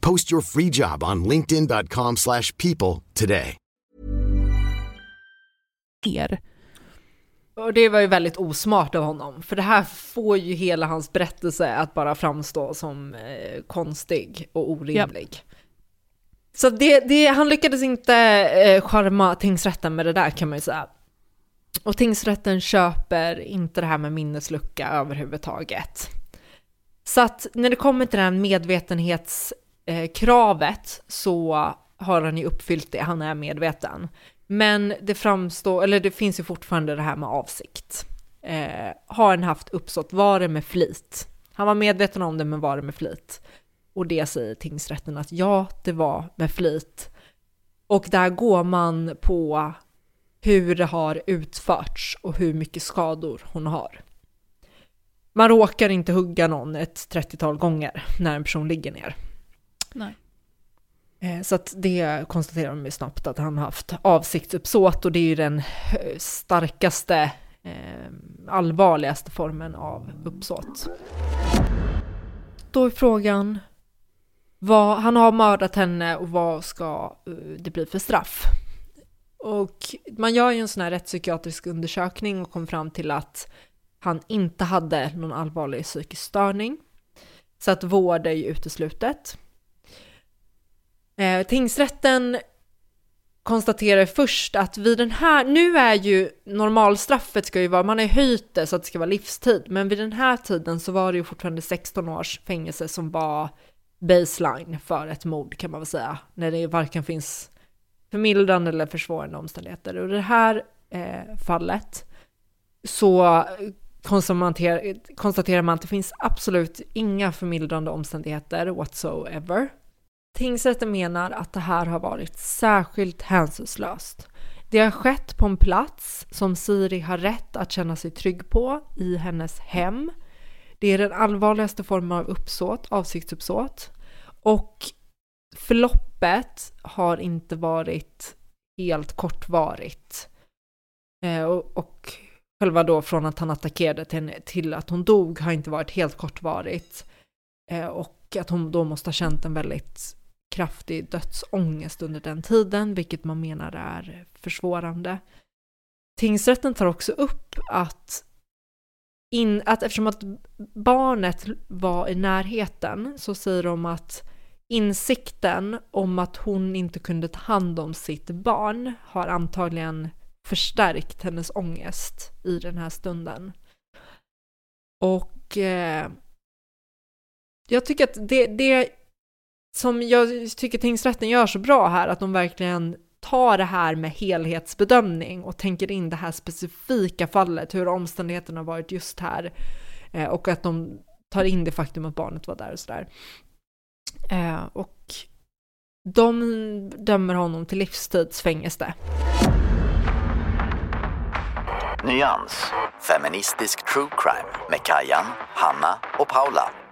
Post your free job on linkedin.com/people today. Och det var ju väldigt osmart av honom, för det här får ju hela hans berättelse att bara framstå som eh, konstig och orimlig. Yep. Så det, det, han lyckades inte eh, charma tingsrätten med det där kan man ju säga. Och tingsrätten köper inte det här med minneslucka överhuvudtaget. Så att när det kommer till det Eh, kravet så har han ju uppfyllt det, han är medveten. Men det framstår, eller det finns ju fortfarande det här med avsikt. Eh, har han haft uppsåt, var det med flit? Han var medveten om det, men var det med flit? Och det säger tingsrätten att ja, det var med flit. Och där går man på hur det har utförts och hur mycket skador hon har. Man råkar inte hugga någon ett 30-tal gånger när en person ligger ner. Nej. Eh, så det konstaterar de snabbt att han haft avsiktsuppsåt och det är ju den eh, starkaste, eh, allvarligaste formen av uppsåt. Då är frågan, vad, han har mördat henne och vad ska det bli för straff? Och man gör ju en sån här rättspsykiatrisk undersökning och kom fram till att han inte hade någon allvarlig psykisk störning. Så att vård är ju uteslutet. Eh, tingsrätten konstaterar först att vid den här, nu är ju normalstraffet ska ju vara, man har höjt det så att det ska vara livstid, men vid den här tiden så var det ju fortfarande 16 års fängelse som var baseline för ett mord kan man väl säga, när det varken finns förmildrande eller försvårande omständigheter. Och i det här eh, fallet så konstaterar, konstaterar man att det finns absolut inga förmildrande omständigheter whatsoever. Tingsrätten menar att det här har varit särskilt hänsynslöst. Det har skett på en plats som Siri har rätt att känna sig trygg på, i hennes hem. Det är den allvarligaste formen av uppsåt, avsiktsuppsåt. Och förloppet har inte varit helt kortvarigt. Eh, och, och själva då från att han attackerade till, henne, till att hon dog har inte varit helt kortvarigt. Eh, och att hon då måste ha känt en väldigt kraftig dödsångest under den tiden, vilket man menar är försvårande. Tingsrätten tar också upp att, in, att eftersom att barnet var i närheten så säger de att insikten om att hon inte kunde ta hand om sitt barn har antagligen förstärkt hennes ångest i den här stunden. Och eh, jag tycker att det, det som jag tycker tingsrätten gör så bra här, att de verkligen tar det här med helhetsbedömning och tänker in det här specifika fallet, hur omständigheterna varit just här eh, och att de tar in det faktum att barnet var där och sådär. Eh, och de dömer honom till livstidsfängelse. Nyans, feministisk true crime med Kajan, Hanna och Paula.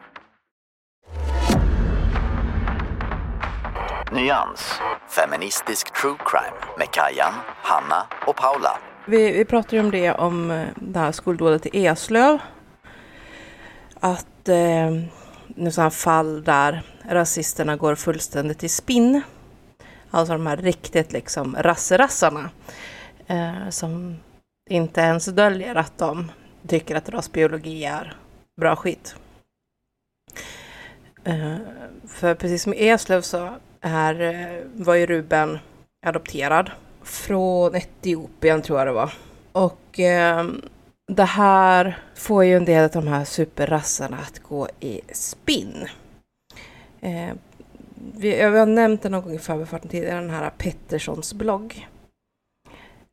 Nyans, feministisk true crime med Kajan, Hanna och Paula. Vi, vi pratade ju om det, om eh, det här skoldådet i Eslöv. Att eh, nu sådana fall där rasisterna går fullständigt i spinn. Alltså de här riktigt liksom rasserassarna. Eh, som inte ens döljer att de tycker att rasbiologi är bra skit. Eh, för precis som i Eslöv så är, eh, var ju Ruben adopterad från Etiopien tror jag det var. Och eh, det här får ju en del av de här superrassarna att gå i spinn. Eh, vi, jag har nämnt det någon gång i förbifarten tidigare, den här Petterssons blogg.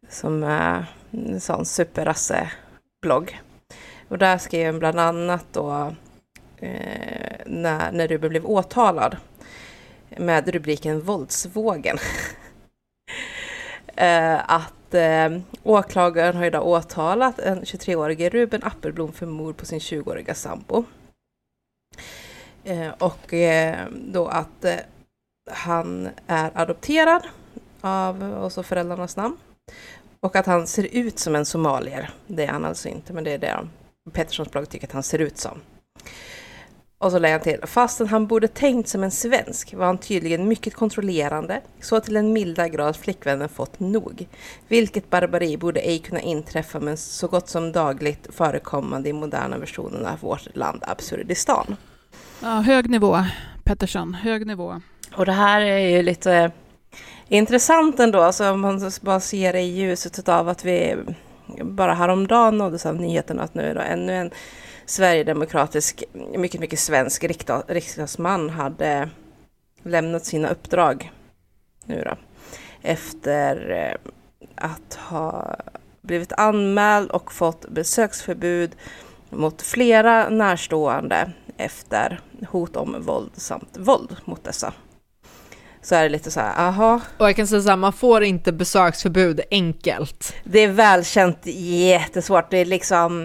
Som är en sån superrasse-blogg. Och där skrev han bland annat då eh, när, när Ruben blev åtalad med rubriken Våldsvågen. Eh, att eh, åklagaren har idag åtalat en 23-årige Ruben Appelblom för mord på sin 20-åriga sambo. Eh, och eh, då att eh, han är adopterad av och så föräldrarnas namn. Och att han ser ut som en somalier. Det är han alltså inte, men det är det Petterssons blogg tycker att han ser ut som. Och så lägger han till, fastän han borde tänkt som en svensk var han tydligen mycket kontrollerande, så till en milda grad flickvännen fått nog. Vilket barbari borde ej kunna inträffa men så gott som dagligt förekommande i moderna versionen av vårt land Absurdistan. Ja, hög nivå, Pettersson, hög nivå. Och det här är ju lite intressant ändå, alltså om man bara ser det i ljuset av att vi bara häromdagen nåddes av nyheten att nu är det ännu en sverigedemokratisk, mycket, mycket svensk riksdagsman hade lämnat sina uppdrag nu då, efter eh, att ha blivit anmäld och fått besöksförbud mot flera närstående efter hot om våld samt våld mot dessa. Så är det lite så här, aha. Och jag kan säga så här, man får inte besöksförbud enkelt. Det är välkänt jättesvårt. Det är liksom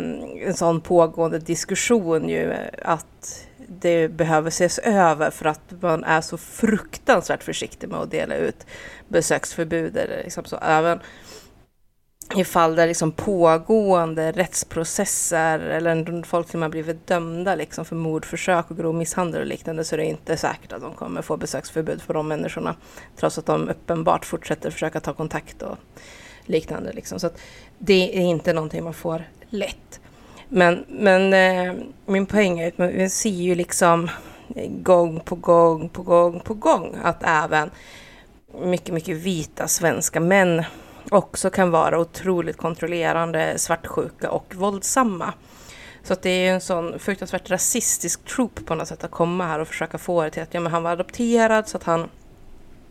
en sån pågående diskussion ju att det behöver ses över för att man är så fruktansvärt försiktig med att dela ut besöksförbud. Eller liksom så. Även i fall där liksom pågående rättsprocesser eller folk som har blivit dömda liksom för mordförsök och grov misshandel och liknande så är det inte säkert att de kommer få besöksförbud för de människorna. Trots att de uppenbart fortsätter försöka ta kontakt och liknande. Liksom. Så det är inte någonting man får lätt. Men, men eh, min poäng är att man ser ju liksom gång på gång på gång på gång att även mycket, mycket vita svenska män också kan vara otroligt kontrollerande, svartsjuka och våldsamma. Så att det är en sån fruktansvärt rasistisk trop på något sätt att komma här och försöka få det till att ja, men han var adopterad så att han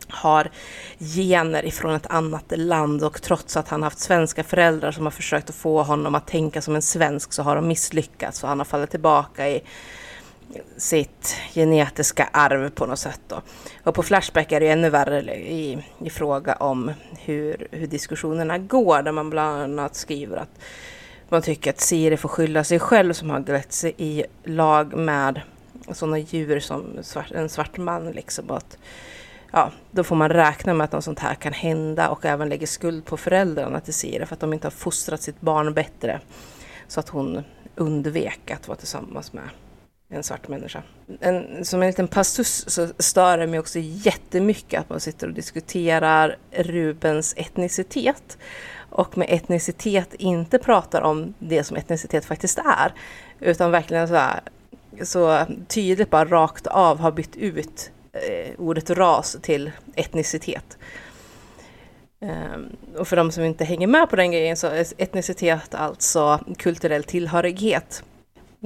har gener ifrån ett annat land och trots att han haft svenska föräldrar som har försökt att få honom att tänka som en svensk så har de misslyckats och han har fallit tillbaka i sitt genetiska arv på något sätt. Då. Och på Flashback är det ännu värre i, i fråga om hur, hur diskussionerna går, där man bland annat skriver att man tycker att Siri får skylla sig själv som har glätt sig i lag med sådana djur som svart, en svart man. Liksom, att, ja, då får man räkna med att något sånt här kan hända och även lägger skuld på föräldrarna till Siri för att de inte har fostrat sitt barn bättre. Så att hon undvek att vara tillsammans med en svart människa. En, som en liten passus så stör det mig också jättemycket att man sitter och diskuterar Rubens etnicitet och med etnicitet inte pratar om det som etnicitet faktiskt är utan verkligen så, här, så tydligt bara rakt av har bytt ut eh, ordet ras till etnicitet. Um, och för de som inte hänger med på den grejen så är etnicitet alltså kulturell tillhörighet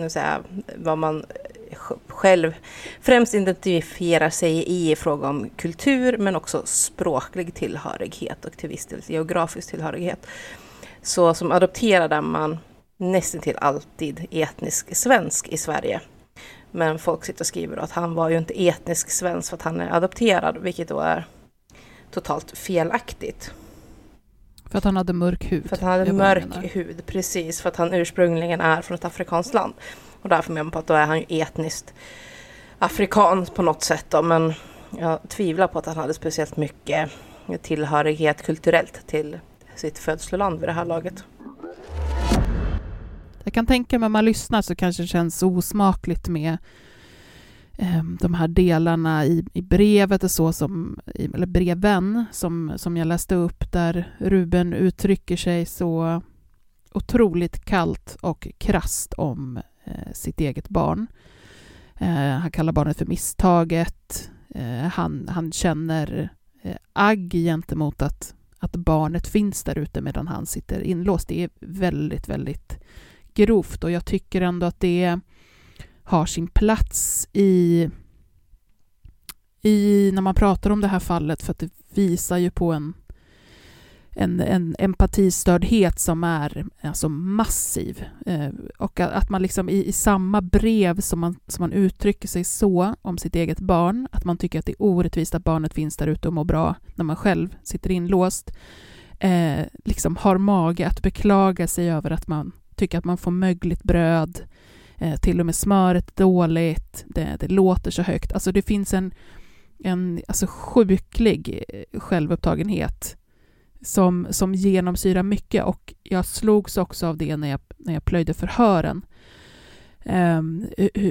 nu säga, vad man själv främst identifierar sig i i fråga om kultur men också språklig tillhörighet och till viss del geografisk tillhörighet. Så som adopterad är man nästan till alltid etnisk svensk i Sverige. Men folk sitter och skriver att han var ju inte etnisk svensk för att han är adopterad, vilket då är totalt felaktigt. För att han hade mörk hud? För att han hade mörk hud, precis. För att han ursprungligen är från ett afrikanskt land. Och därför menar man på att då är han ju etniskt afrikan på något sätt då. Men jag tvivlar på att han hade speciellt mycket tillhörighet kulturellt till sitt födsloland vid det här laget. Jag kan tänka mig om man lyssnar så kanske det känns osmakligt med Ehm, de här delarna i, i brevet och så som, eller breven som, som jag läste upp där Ruben uttrycker sig så otroligt kallt och krast om eh, sitt eget barn. Eh, han kallar barnet för misstaget. Eh, han, han känner eh, agg gentemot att, att barnet finns där ute medan han sitter inlåst. Det är väldigt, väldigt grovt och jag tycker ändå att det är har sin plats i, i när man pratar om det här fallet, för att det visar ju på en, en, en empatistördhet som är alltså massiv. Eh, och att man liksom i, i, samma brev som man, som man uttrycker sig så om sitt eget barn, att man tycker att det är orättvist att barnet finns där ute och mår bra när man själv sitter inlåst, eh, liksom har mage att beklaga sig över att man tycker att man får mögligt bröd, Eh, till och med smöret är dåligt, det, det, låter så högt. Alltså det finns en, en alltså sjuklig eh, självupptagenhet som, som genomsyrar mycket och jag slogs också av det när jag, när jag plöjde förhören. Um,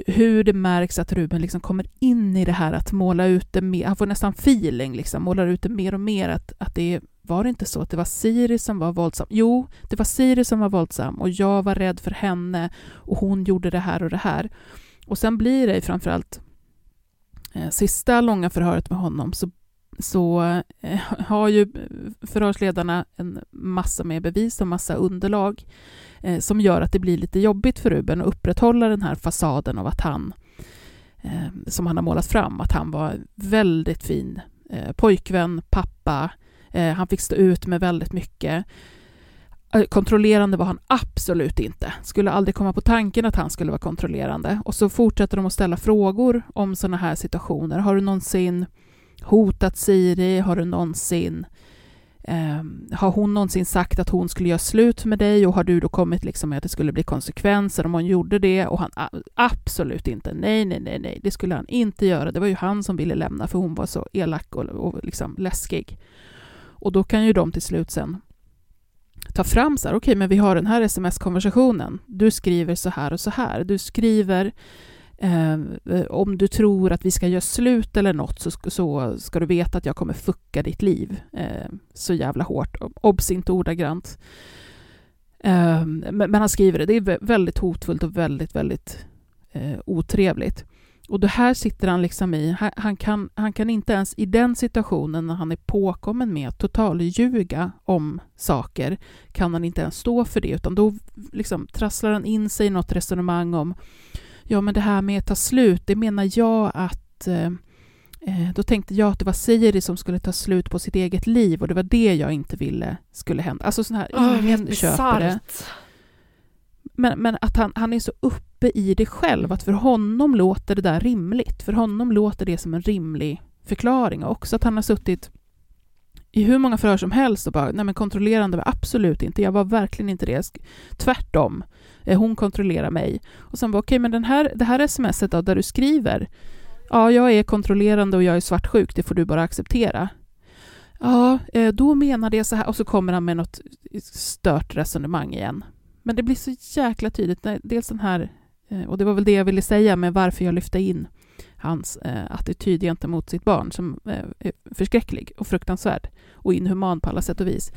hur det märks att Ruben liksom kommer in i det här att måla ut det mer, han får nästan feeling, liksom, målar ut det mer och mer, att, att det var det inte så att det var Siri som var våldsam? Jo, det var Siri som var våldsam och jag var rädd för henne och hon gjorde det här och det här. Och sen blir det framförallt eh, sista långa förhöret med honom så så eh, har ju förhörsledarna en massa med bevis och massa underlag eh, som gör att det blir lite jobbigt för Ruben att upprätthålla den här fasaden av att han, eh, som han har målat fram, att han var väldigt fin eh, pojkvän, pappa, eh, han fick stå ut med väldigt mycket. Eh, kontrollerande var han absolut inte. Skulle aldrig komma på tanken att han skulle vara kontrollerande. Och så fortsätter de att ställa frågor om sådana här situationer. Har du någonsin hotat Siri? Har du någonsin eh, Ehm, har hon någonsin sagt att hon skulle göra slut med dig och har du då kommit liksom med att det skulle bli konsekvenser om hon gjorde det? Och han absolut inte. Nej, nej, nej, nej, det skulle han inte göra. Det var ju han som ville lämna för hon var så elak och, och liksom läskig. Och då kan ju de till slut sen ta fram så här, okej, okay, men vi har den här sms-konversationen. Du skriver så här och så här. Du skriver Ehm, eh, om du tror att vi ska göra slut eller något så, så ska du veta att jag kommer fucka ditt liv eh, så jävla hårt. Obs, inte ordagrant. Eh, men, men, han skriver det. Det är väldigt hotfullt och väldigt, väldigt eh, otrevligt. Och det här sitter han liksom i. Han kan, han kan inte ens i den situationen när han är påkommen med att totalljuga om saker, kan han inte ens stå för det, utan då liksom trasslar han in sig i något resonemang om ja, men det här med att ta slut, det menar jag att eh, eh då tänkte jag att det var Siri som skulle ta slut på sitt eget liv och det var det jag inte ville skulle hända. Alltså sån här, oh, ingen köper det. Men, men att han, han är så uppe i det själv, att för honom låter det där rimligt. För honom låter det som en rimlig förklaring. Och också att han har suttit i hur många förhör som helst och bara, nej men kontrollerande var absolut inte, jag var verkligen inte det. Tvärtom, Eh, hon kontrollerar mig. Och sen bara, okej, okay, men den här, det här smset då, där du skriver, ja, jag är kontrollerande och jag är svartsjuk, det får du bara acceptera. Ja, eh, då menade jag så här, och så kommer han med något stört resonemang igen. Men det blir så jäkla tydligt, dels den här, eh, och det var väl det jag ville säga med varför jag lyfte in hans eh, attityd gentemot sitt barn som eh, är förskräcklig och fruktansvärd och inhuman på alla sätt och vis.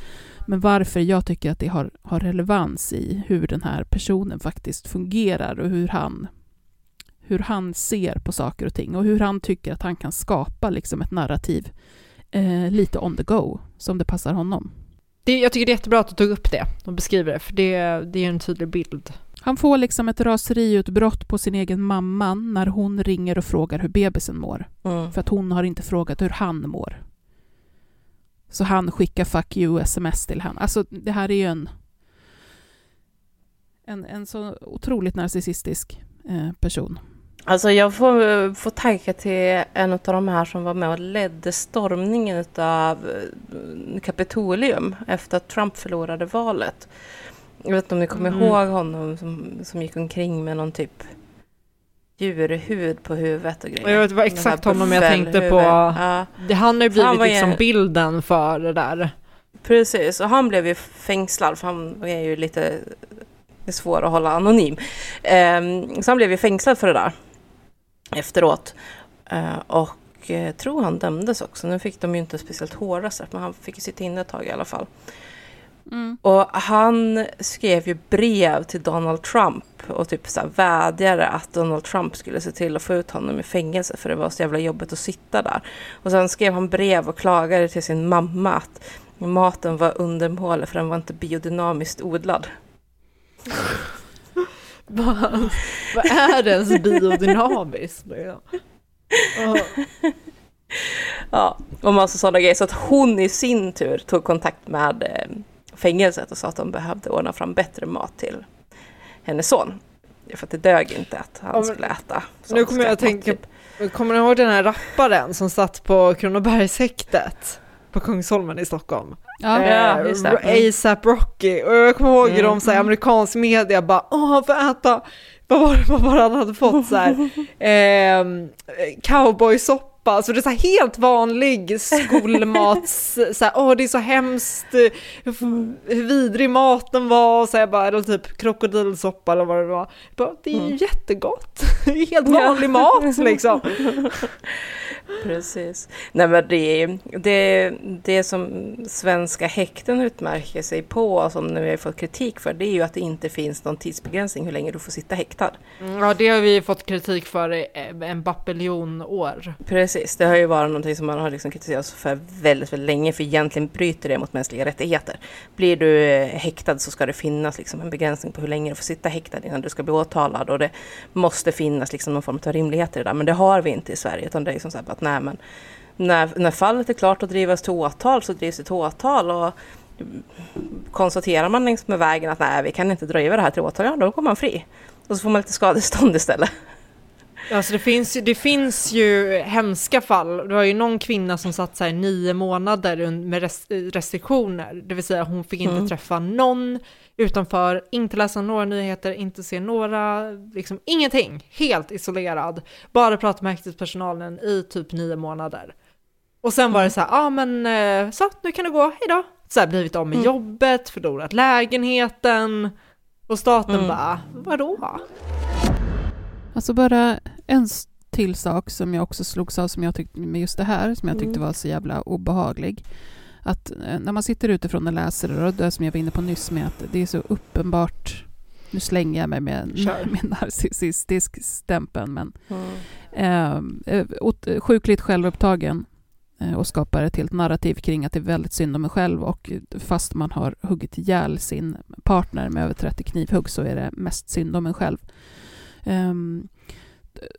Men varför jag tycker att det har, har relevans i hur den här personen faktiskt fungerar och hur han, hur han ser på saker och ting och hur han tycker att han kan skapa liksom ett narrativ eh, lite on the go som det passar honom. Det, jag tycker det är jättebra att du tog upp det och beskriver det, för det, det är en tydlig bild. Han får liksom ett raseriutbrott på sin egen mamma när hon ringer och frågar hur bebisen mår. Mm. För att hon har inte frågat hur han mår. Så han skickar fuck you-sms till henne. Alltså det här är ju en, en, en så otroligt narcissistisk eh, person. Alltså jag får, får tanka till en av de här som var med och ledde stormningen av eh, Kapitolium efter att Trump förlorade valet. Jag vet inte om ni kommer mm. ihåg honom som, som gick omkring med någon typ djurhud på huvudet och grejer. Jag vet, var exakt honom jag tänkte på. Ja. Det, han har ju blivit liksom en... bilden för det där. Precis, och han blev ju fängslad för han är ju lite svår att hålla anonym. Um, så han blev ju fängslad för det där efteråt. Uh, och jag uh, tror han dömdes också. Nu fick de ju inte speciellt hårda straff, men han fick ju sitta inne ett tag i alla fall. Mm. Och han skrev ju brev till Donald Trump och typ så här vädjade att Donald Trump skulle se till att få ut honom i fängelse för det var så jävla jobbigt att sitta där. Och sen skrev han brev och klagade till sin mamma att maten var undermålig för den var inte biodynamiskt odlad. Vad, vad är ens biodynamiskt? ja, och massa sådana grejer. Så att hon i sin tur tog kontakt med eh, fängelset och sa att de behövde ordna fram bättre mat till hennes son. För att det dög inte att han ja, skulle äta. Nu kommer jag att tänka, typ. kommer ni ihåg den här rapparen som satt på Kronobergshäktet? På Kungsholmen i Stockholm. Ja, eh. ASAP Rocky. Och jag kommer ihåg hur mm. de så här, amerikansk media bara åh han får äta, vad var det, vad var det han hade fått så här, eh, cowboysoppa soppa, så det är så helt vanlig skolmats, så här, åh det är så hemskt, hur vidrig maten var, så här bara, eller typ krokodilsoppa eller vad det var. Bara, det är ju mm. jättegott, helt vanlig mat liksom. Precis. Nej, men det, det, det som svenska häkten utmärker sig på, och som nu har fått kritik för, det är ju att det inte finns någon tidsbegränsning hur länge du får sitta häktad. Ja, det har vi fått kritik för i en bappeljon år. Precis, det har ju varit någonting som man har liksom kritiserat för väldigt, väldigt länge, för egentligen bryter det mot mänskliga rättigheter. Blir du eh, häktad så ska det finnas liksom en begränsning på hur länge du får sitta häktad innan du ska bli åtalad och det måste finnas liksom någon form av rimlighet i det där, men det har vi inte i Sverige, utan det är liksom så att nej men när, när fallet är klart att drivas till åtal så drivs det till åtal och konstaterar man längs med vägen att nej vi kan inte driva det här till åtal, ja då går man fri. Och så får man lite skadestånd istället. Alltså det finns, det finns ju hemska fall. Det var ju någon kvinna som satt så här nio månader med restriktioner, det vill säga hon fick inte mm. träffa någon utanför, inte läsa några nyheter, inte se några, liksom ingenting, helt isolerad. Bara prata med häktespersonalen i typ nio månader. Och sen var det mm. så här, ja ah, men eh, så, nu kan du gå, hejdå. Så här, blivit av med mm. jobbet, förlorat lägenheten. Och staten mm. bara, vadå? Alltså bara en till sak som jag också slogs av som jag tyckte, med just det här, som jag tyckte mm. var så jävla obehaglig. Att eh, när man sitter utifrån och läser det, och det som jag var inne på nyss med att det är så uppenbart nu slänger jag mig med, med narcissistisk stämpel, men mm. eh, sjukligt självupptagen eh, och skapar ett helt narrativ kring att det är väldigt synd om en själv och fast man har huggit ihjäl sin partner med över 30 knivhugg så är det mest synd om en själv. Um,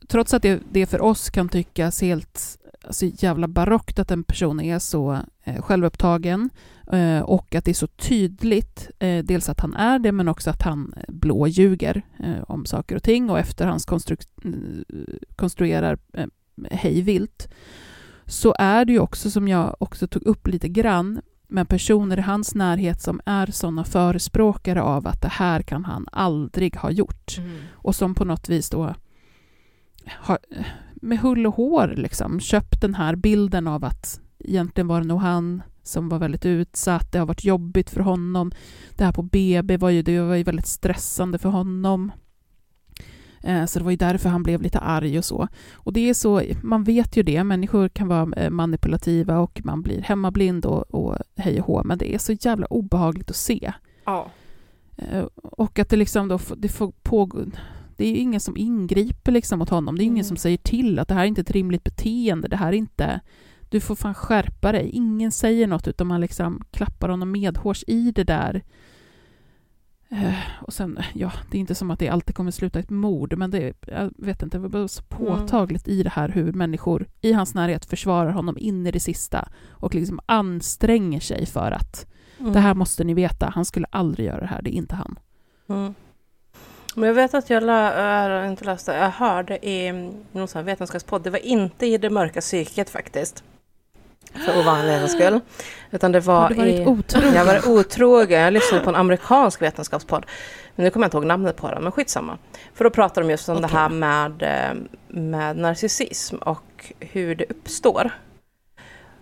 trots att det, det för oss kan tyckas helt alltså, jävla barockt att en person är så eh, självupptagen eh, och att det är så tydligt, eh, dels att han är det, men också att han eh, blåljuger eh, om saker och ting och efterhands konstru eh, konstruerar eh, hejvilt, så är det ju också, som jag också tog upp lite grann, med personer i hans närhet som är sådana förespråkare av att det här kan han aldrig ha gjort. Mm. Och som på något vis då har, med hull och hår liksom, köpt den här bilden av att egentligen var det nog han som var väldigt utsatt, det har varit jobbigt för honom. Det här på BB var ju, det var ju väldigt stressande för honom. Eh, så det var ju därför han blev lite arg och så. Och det är så, man vet ju det, människor kan vara eh, manipulativa och man blir hemmablind och, och hej och hå, men det är så jävla obehagligt att se. Ja. Eh, och att det liksom då, det får pågå, det är ingen som ingriper liksom mot honom. Det är ingen mm. som säger till att det här är inte ett rimligt beteende. Det här är inte... Du får fan skärpa dig. Ingen säger något, utan man liksom klappar honom medhårs i det där. Uh, och sen, ja, det är inte som att det alltid kommer sluta ett mord, men det, jag vet inte, det var så mm. påtagligt mm. i det här hur människor i hans närhet försvarar honom in i det sista och liksom anstränger sig för att mm. det här måste ni veta, han skulle aldrig göra det här, det är inte han. Mm. Men jag vet att jag, lä, inte läste, jag hörde i någon vetenskapspodd, det var inte i det mörka psyket faktiskt. För ovanlighetens skull. Utan det var har du i... otrogen? Jag var otrogen. Jag lyssnade på en amerikansk vetenskapspodd. Men nu kommer jag inte ihåg namnet på den, men skitsamma. För då pratar de just om okay. det här med, eh, med narcissism och hur det uppstår.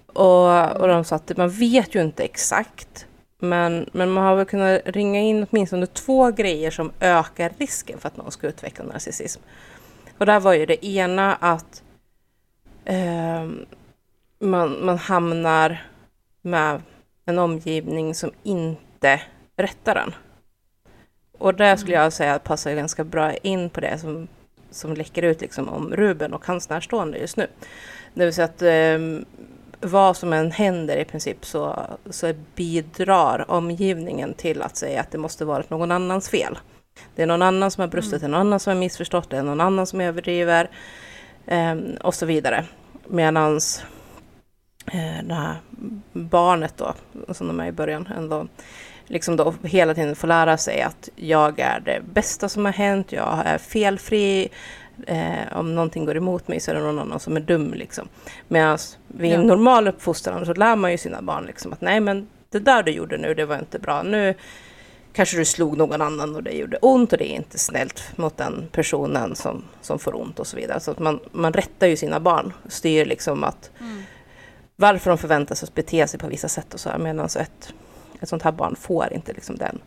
Och, och de sa att man vet ju inte exakt men, men man har väl kunnat ringa in åtminstone två grejer som ökar risken för att någon ska utveckla narcissism. Och där var ju det ena att eh, man, man hamnar med en omgivning som inte rättar den. Och där skulle jag säga passar ganska bra in på det som, som läcker ut liksom om Ruben och hans närstående just nu. Det vill säga att eh, vad som än händer i princip så, så bidrar omgivningen till att säga att det måste varit någon annans fel. Det är någon annan som har brustit, mm. det är någon annan som har missförstått, det är någon annan som överdriver eh, och så vidare. Medan eh, det här barnet då, som de är i början, ändå liksom då hela tiden får lära sig att jag är det bästa som har hänt, jag är felfri, Eh, om någonting går emot mig så är det någon annan som är dum. Liksom. Medan vid ja. normal uppfostran så lär man ju sina barn liksom, att nej men det där du gjorde nu, det var inte bra. Nu kanske du slog någon annan och det gjorde ont och det är inte snällt mot den personen som, som får ont och så vidare. Så att man, man rättar ju sina barn, styr liksom att mm varför de förväntas att bete sig på vissa sätt och så här. Medan ett, ett sånt här barn får inte liksom den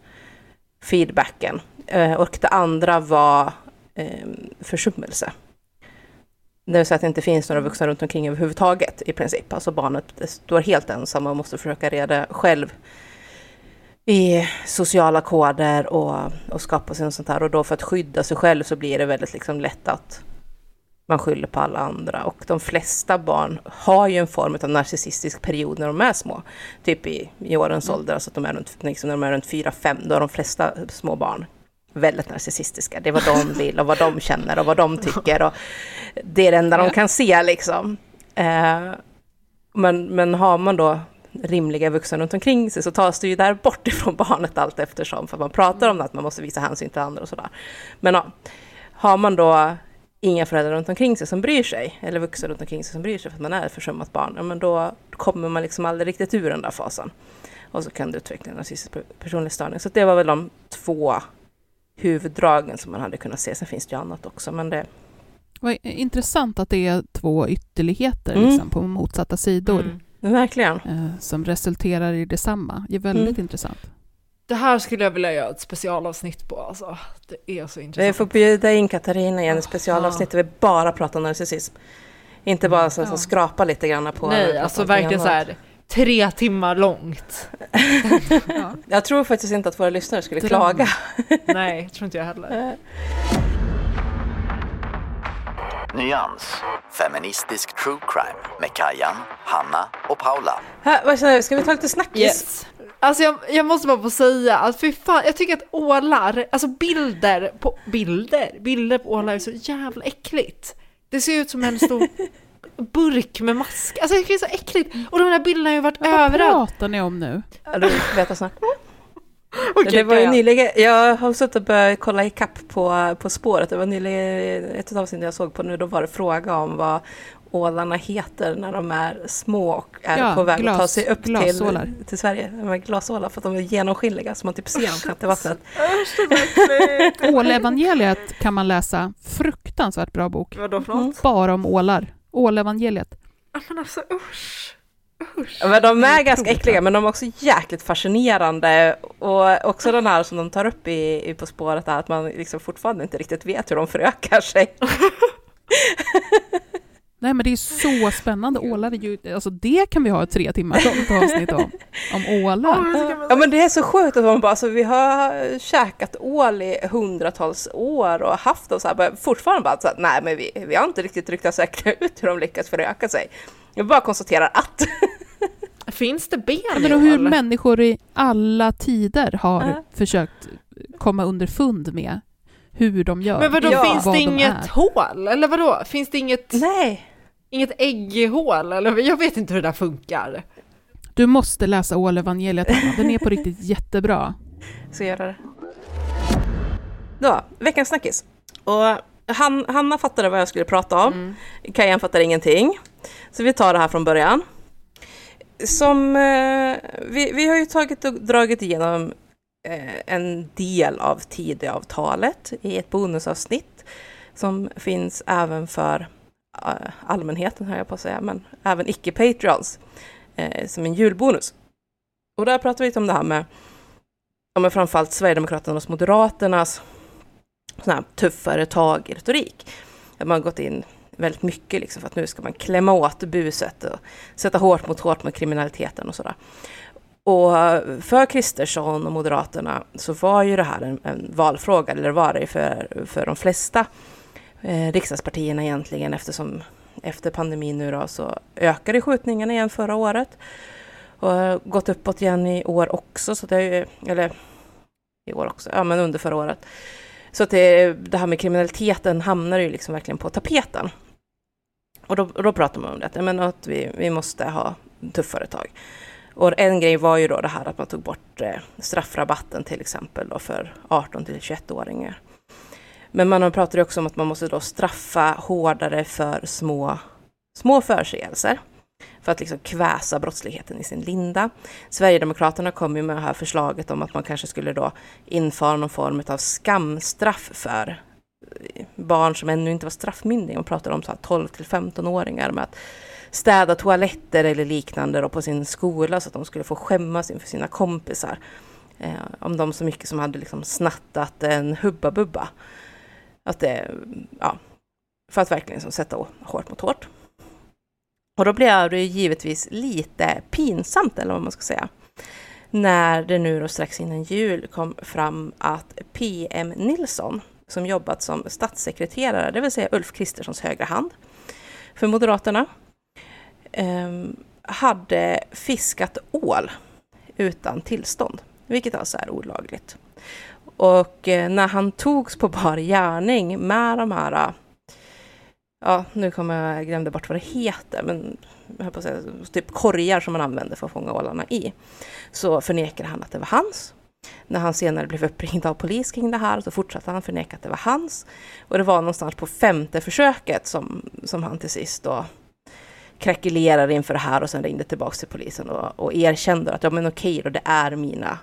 feedbacken. Eh, och det andra var eh, försummelse. Det vill säga att det inte finns några vuxna runt omkring överhuvudtaget i princip. Alltså barnet står helt ensam och måste försöka reda själv i sociala koder och, och skapa sig något sånt här. Och då för att skydda sig själv så blir det väldigt liksom lätt att man skyller på alla andra. Och de flesta barn har ju en form av narcissistisk period när de är små. Typ i, i årens mm. ålder, alltså att de är runt, liksom när de är runt 4-5, då är de flesta små barn väldigt narcissistiska. Det är vad de vill och vad de känner och vad de tycker. Och det är det enda de kan se liksom. Eh, men, men har man då rimliga vuxna runt omkring sig så tas det ju där bort ifrån barnet allt eftersom. För man pratar om att man måste visa hänsyn till andra och sådär. Men ja, har man då inga föräldrar runt omkring sig som bryr sig, eller vuxna runt omkring sig som bryr sig för att man är ett försummat barn, ja, men då kommer man liksom aldrig riktigt ur den där fasen. Och så kan det utveckla en narcissistisk personlighetsstörning. Så det var väl de två huvuddragen som man hade kunnat se. Sen finns det ju annat också, men det... Vad intressant att det är två ytterligheter mm. liksom, på motsatta sidor. Mm. Verkligen. Eh, som resulterar i detsamma. Det är väldigt mm. intressant. Det här skulle jag vilja göra ett specialavsnitt på. Alltså. Det är så intressant. Vi får bjuda in Katarina i specialavsnitt där vi bara pratar narcissism. Inte bara så, så skrapa lite grann på... Nej, alltså verkligen så här tre timmar långt. ja. Jag tror faktiskt inte att våra lyssnare skulle Dröm. klaga. Nej, tror inte jag heller. Nyans, feministisk true crime med Kajan, Hanna och Paula. Här, ska vi ta lite snackis? Yes. Alltså jag, jag, måste bara få säga att fy fan, jag tycker att ålar, alltså bilder på, bilder, bilder på ålar är så jävla äckligt. Det ser ut som en stor burk med mask. Alltså det är så äckligt. Och de där bilderna har ju varit Vad överallt. Vad pratar ni om nu? Ja, du vet jag snart. Okay, det var ju nyligen, jag har suttit och börjat kolla ikapp på, på spåret. Det var nyligen ett av avsnitten jag såg på nu, då var det fråga om vad ålarna heter när de är små och är ja, på väg glas, att ta sig upp till, till Sverige. De är glasålar för att de är genomskinliga så man typ ser dem knappt i vattnet. Ålevangeliet kan man läsa, fruktansvärt bra bok. Vadå för något? Bara om ålar. Ålevangeliet. Men alltså usch. Usch. Men de är ganska äckliga men de är också jäkligt fascinerande och också den här som de tar upp i, i På spåret är att man liksom fortfarande inte riktigt vet hur de förökar sig. Nej men det är så spännande, ålar är ju, alltså det kan vi ha ett tre timmar långt avsnitt om, om ålar. Ja men det är så sjukt att man bara, alltså, vi har käkat ål i hundratals år och haft dem så här, fortfarande bara så här, nej men vi, vi har inte riktigt ryktat säkra ut hur de lyckas föröka sig. Jag bara konstaterar att. Finns det ben ja, men och hur människor i alla tider har äh. försökt komma underfund med hur de gör. Men vadå, ja. finns det inget hål? Eller vadå? Finns det inget... Nej. Inget ägghål? Eller jag vet inte hur det där funkar. Du måste läsa Ålevangeliet, Den är på riktigt jättebra. Så gör det. Då, veckans snackis. Och han, Hanna fattade vad jag skulle prata om. Mm. Kajan fattar ingenting. Så vi tar det här från början. Som, eh, vi, vi har ju tagit och dragit igenom eh, en del av Tidöavtalet i ett bonusavsnitt som finns även för Eh, allmänheten, höll jag på att säga, men även icke-patreons eh, som en julbonus. Och där pratar vi lite om det här med, ja, framförallt Sverigedemokraternas och Moderaternas sån här tuffare tag-retorik. Att man har gått in väldigt mycket liksom för att nu ska man klämma åt buset och sätta hårt mot hårt mot kriminaliteten och sådär. Och för Kristersson och Moderaterna så var ju det här en, en valfråga, eller var det för, för de flesta eh, riksdagspartierna egentligen eftersom efter pandemin nu då så ökade skjutningarna igen förra året. Och gått uppåt igen i år också, så det är ju, eller i år också, ja men under förra året. Så att det, det här med kriminaliteten hamnar ju liksom verkligen på tapeten. Och då, då pratar man om det, men att vi, vi måste ha tuffare tag. Och en grej var ju då det här att man tog bort eh, straffrabatten till exempel då för 18 till 21-åringar. Men man pratar också om att man måste då straffa hårdare för små, små förseelser för att liksom kväsa brottsligheten i sin linda. Sverigedemokraterna kom ju med det här förslaget om att man kanske skulle då införa någon form av skamstraff för eh, barn som ännu inte var straffmyndiga. Man pratar om 12 till 15-åringar med att städa toaletter eller liknande då på sin skola så att de skulle få skämmas inför sina kompisar. Eh, om de så mycket som hade liksom snattat en Hubba Bubba. Att det, ja, för att verkligen liksom sätta hårt mot hårt. Och då blev det givetvis lite pinsamt, eller vad man ska säga, när det nu då strax innan jul kom fram att PM Nilsson, som jobbat som statssekreterare, det vill säga Ulf Kristerssons högra hand för Moderaterna, eh, hade fiskat ål utan tillstånd, vilket alltså är olagligt. Och eh, när han togs på bar gärning med de här, eh, ja nu kommer jag glömde bort vad det heter, men jag på säga, typ korgar som man använder för att fånga ålarna i, så förnekade han att det var hans. När han senare blev uppringd av polis kring det här så fortsatte han förneka att det var hans. Och det var någonstans på femte försöket som, som han till sist då krackelerade inför det här och sen ringde tillbaka till polisen och, och erkände att ja men okej då, det är mina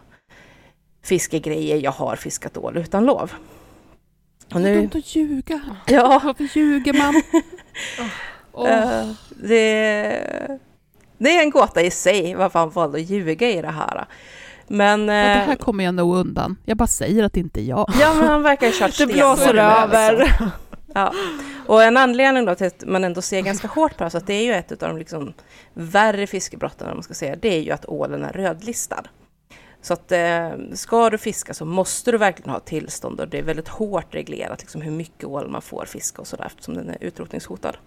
fiskegrejer, jag har fiskat ål utan lov. Och nu... Att ljuga. Ja. Varför ljuger man? oh. uh, det, det är en gåta i sig varför han valde att ljuga i det här. Men, det här eh, kommer jag nog undan. Jag bara säger att det inte är jag. Ja, men han verkar ha kört Det blåser över. Ja. Och en anledning då till att man ändå ser ganska hårt på det, så att det är ju ett av de liksom värre fiskebrotten, om man ska säga, det är ju att ålen är rödlistad. Så att eh, ska du fiska så måste du verkligen ha tillstånd och det är väldigt hårt reglerat liksom, hur mycket ål man får fiska och sådär eftersom den är utrotningshotad.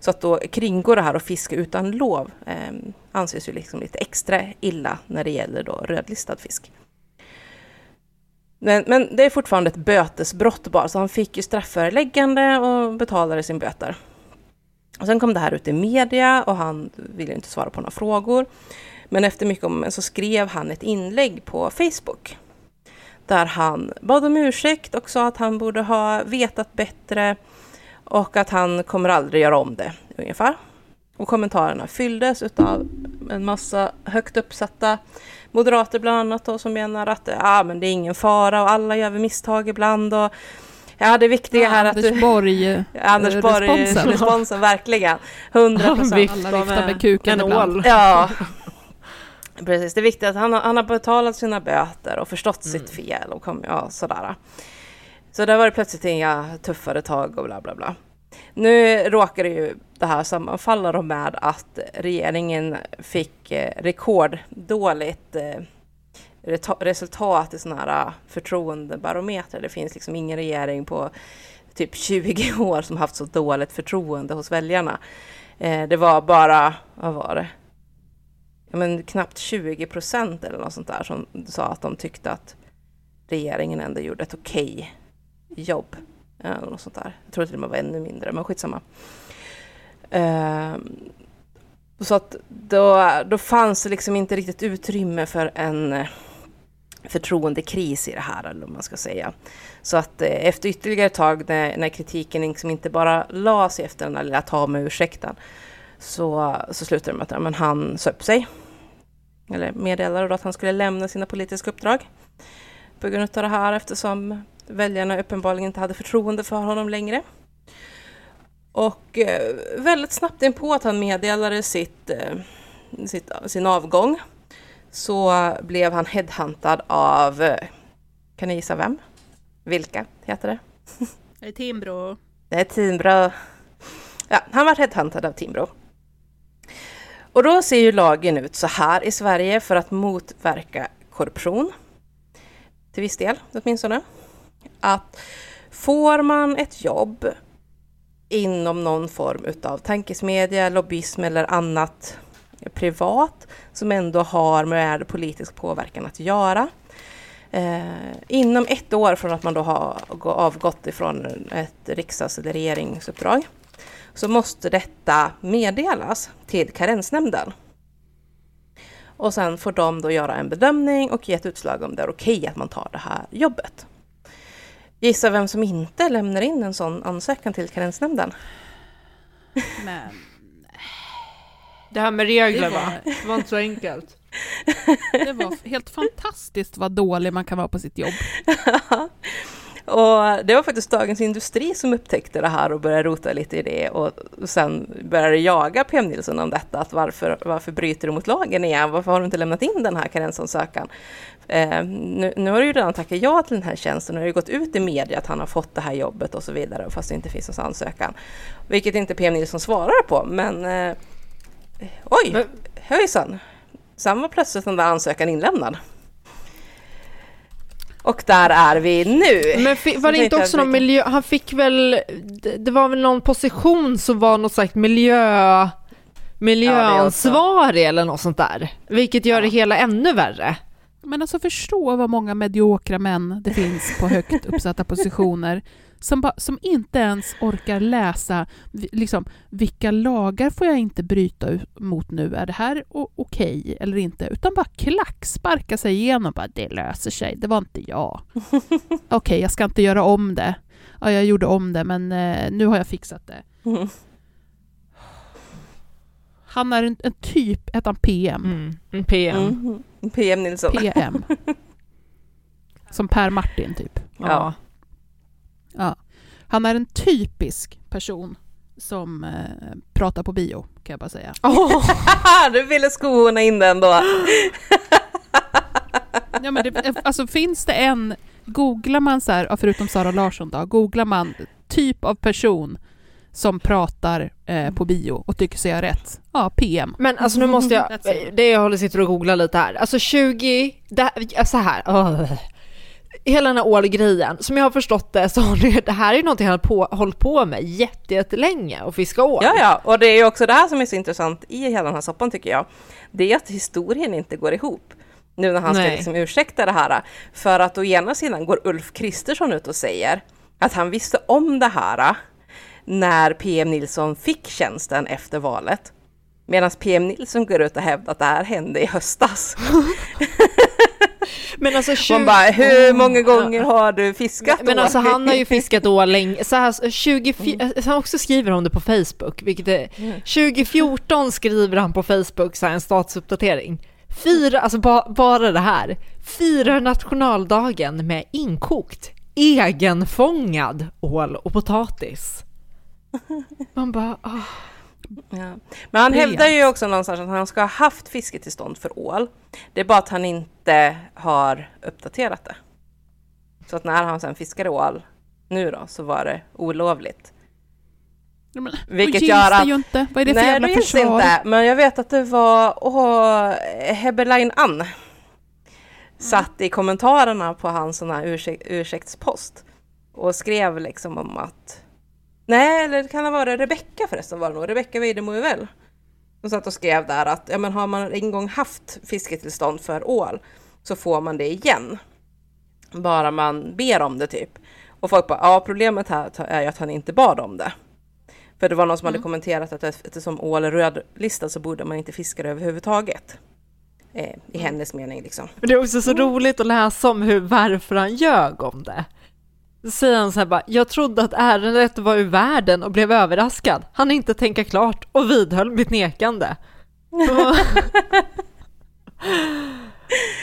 Så att då kringgå det här och fiska utan lov eh, anses ju liksom lite extra illa när det gäller då rödlistad fisk. Men, men, det är fortfarande ett bötesbrott bara, så han fick ju strafföreläggande och betalade sin böter. Och sen kom det här ut i media och han ville inte svara på några frågor. Men efter mycket om så skrev han ett inlägg på Facebook. Där han bad om ursäkt och sa att han borde ha vetat bättre och att han kommer aldrig göra om det, ungefär. Och kommentarerna fylldes av en massa högt uppsatta moderater bland annat då, som menar att ah, men det är ingen fara och alla gör misstag ibland. Och, Ja, det viktiga här ja, att Anders Borg, ja, Anders Borg responsen. responsen, verkligen. 100 procent. Alla viftar med kuken ibland. Ja, precis. Det är viktigt att han har, han har betalat sina böter och förstått mm. sitt fel och kom, ja, sådär. Så det var det plötsligt inga tuffare tag och bla bla bla. Nu råkar det ju det här sammanfalla med att regeringen fick eh, rekorddåligt eh, resultat i sådana här eh, förtroendebarometrar. Det finns liksom ingen regering på typ 20 år som haft så dåligt förtroende hos väljarna. Det var bara, vad var det? Ja, men knappt 20 procent eller något sånt där som sa att de tyckte att regeringen ändå gjorde ett okej okay jobb. Eh, eller något sånt där. Jag tror till och med var ännu mindre, men skitsamma. Uh, så att då, då fanns det liksom inte riktigt utrymme för en eh, förtroendekris i det här, eller vad man ska säga. Så att eh, efter ytterligare ett tag när, när kritiken liksom inte bara la sig efter den där lilla ta med ursäkten, så, så slutade det med att men han sa upp sig. Eller meddelade då att han skulle lämna sina politiska uppdrag på grund av det här eftersom väljarna uppenbarligen inte hade förtroende för honom längre. Och eh, väldigt snabbt in på att han meddelade sitt, eh, sitt, sin avgång så blev han headhuntad av, eh, kan ni gissa vem? Vilka heter det? Det är Timbro. Det är Timbro. Ja, han var headhuntad av Timbro. Och då ser ju lagen ut så här i Sverige för att motverka korruption. Till viss del åtminstone att får man ett jobb inom någon form utav tankesmedja, lobbyism eller annat privat som ändå har med politisk påverkan att göra. Eh, inom ett år från att man då har avgått ifrån ett riksdags eller regeringsuppdrag så måste detta meddelas till karensnämnden. Och sen får de då göra en bedömning och ge ett utslag om det är okej okay att man tar det här jobbet. Gissa vem som inte lämnar in en sån ansökan till karensnämnden? Men... Det här med regler det var... va? Det var inte så enkelt. Det var helt fantastiskt vad dålig man kan vara på sitt jobb. Och det var faktiskt Dagens Industri som upptäckte det här och började rota lite i det och sen började jaga PM Nilsson om detta, att varför, varför bryter du mot lagen igen? Varför har du inte lämnat in den här karensansökan? Eh, nu, nu har du ju redan tackat ja till den här tjänsten och det har ju gått ut i media att han har fått det här jobbet och så vidare, fast det inte finns någon ansökan. Vilket inte PM Nilsson svarar på, men eh, oj, Men- höjsan! Sen var plötsligt den där ansökan inlämnad. Och där är vi nu. Men fi, Så var det inte också någon miljö, han fick väl, det, var väl någon position som var något slags miljö, miljöansvarig eller något sånt där. Vilket gör det hela ännu värre. Men alltså förstå vad många mediokra män det finns på högt uppsatta positioner som, ba, som inte ens orkar läsa liksom, vilka lagar får jag inte bryta mot nu, är det här okej eller inte? Utan bara klack, sparka sig igenom, bara det löser sig, det var inte jag. Okej, jag ska inte göra om det. Ja, jag gjorde om det, men eh, nu har jag fixat det. Mm. Han är en, en typ, hette han PM? Mm. En PM. Mm. PM Nilsson. PM. Som Per Martin, typ. Ja. Ja. Han är en typisk person som eh, pratar på bio, kan jag bara säga. Åh, du ville skohorna in den då. Ja, men det, alltså, finns det en, googlar man så här, förutom Sara Larsson då, googlar man typ av person som pratar eh, på bio och tycker sig ha rätt, ja, PM. Men alltså nu måste jag, det jag håller sitter och googlar lite här. Alltså 20, det så här. åh. Hela den här ålgrejen, som jag har förstått det så har det, det här är ju någonting han har på, hållit på med jätte- jättelänge och fiska ål. Ja, ja, och det är ju också det här som är så intressant i hela den här soppan tycker jag. Det är att historien inte går ihop. Nu när han ska liksom ursäkta det här. För att å ena sidan går Ulf Kristersson ut och säger att han visste om det här när PM Nilsson fick tjänsten efter valet. Medan PM Nilsson går ut och hävdar att det här hände i höstas. Men alltså 20, Man bara, hur många gånger har du fiskat Men ål? alltså han har ju fiskat ål länge, så här, 20, han också skriver om det på Facebook, vilket är, 2014 skriver han på Facebook så här, en statusuppdatering. Fyra, alltså ba, bara det här, firar nationaldagen med inkokt, egenfångad ål och potatis. Man bara, ah. Ja. Men han hävdar ju också någonstans att han ska ha haft fisketillstånd för ål. Det är bara att han inte har uppdaterat det. Så att när han sen fiskade ål nu då så var det olovligt. Ja, men, Vilket gör att- ju inte. Vad är det för Nej, jävla det försvar? inte. Men jag vet att det var åh, Heberlein Ann satt i kommentarerna på hans sån här ursäk, ursäktspost och skrev liksom om att Nej, eller det kan ha varit Rebecka förresten var det nog. Rebecka Weidemo väl? Som satt och skrev där att ja, men har man en gång haft fisketillstånd för ål så får man det igen. Bara man ber om det typ. Och folk bara, ja problemet här är ju att han inte bad om det. För det var någon som hade kommenterat att eftersom ål är rödlistad så borde man inte fiska det överhuvudtaget. Eh, I hennes mening liksom. Men det är också så roligt att läsa om hur, varför han ljög om det. Då säger han så här bara, jag trodde att ärendet var ur världen och blev överraskad. Han inte tänka klart och vidhöll mitt nekande.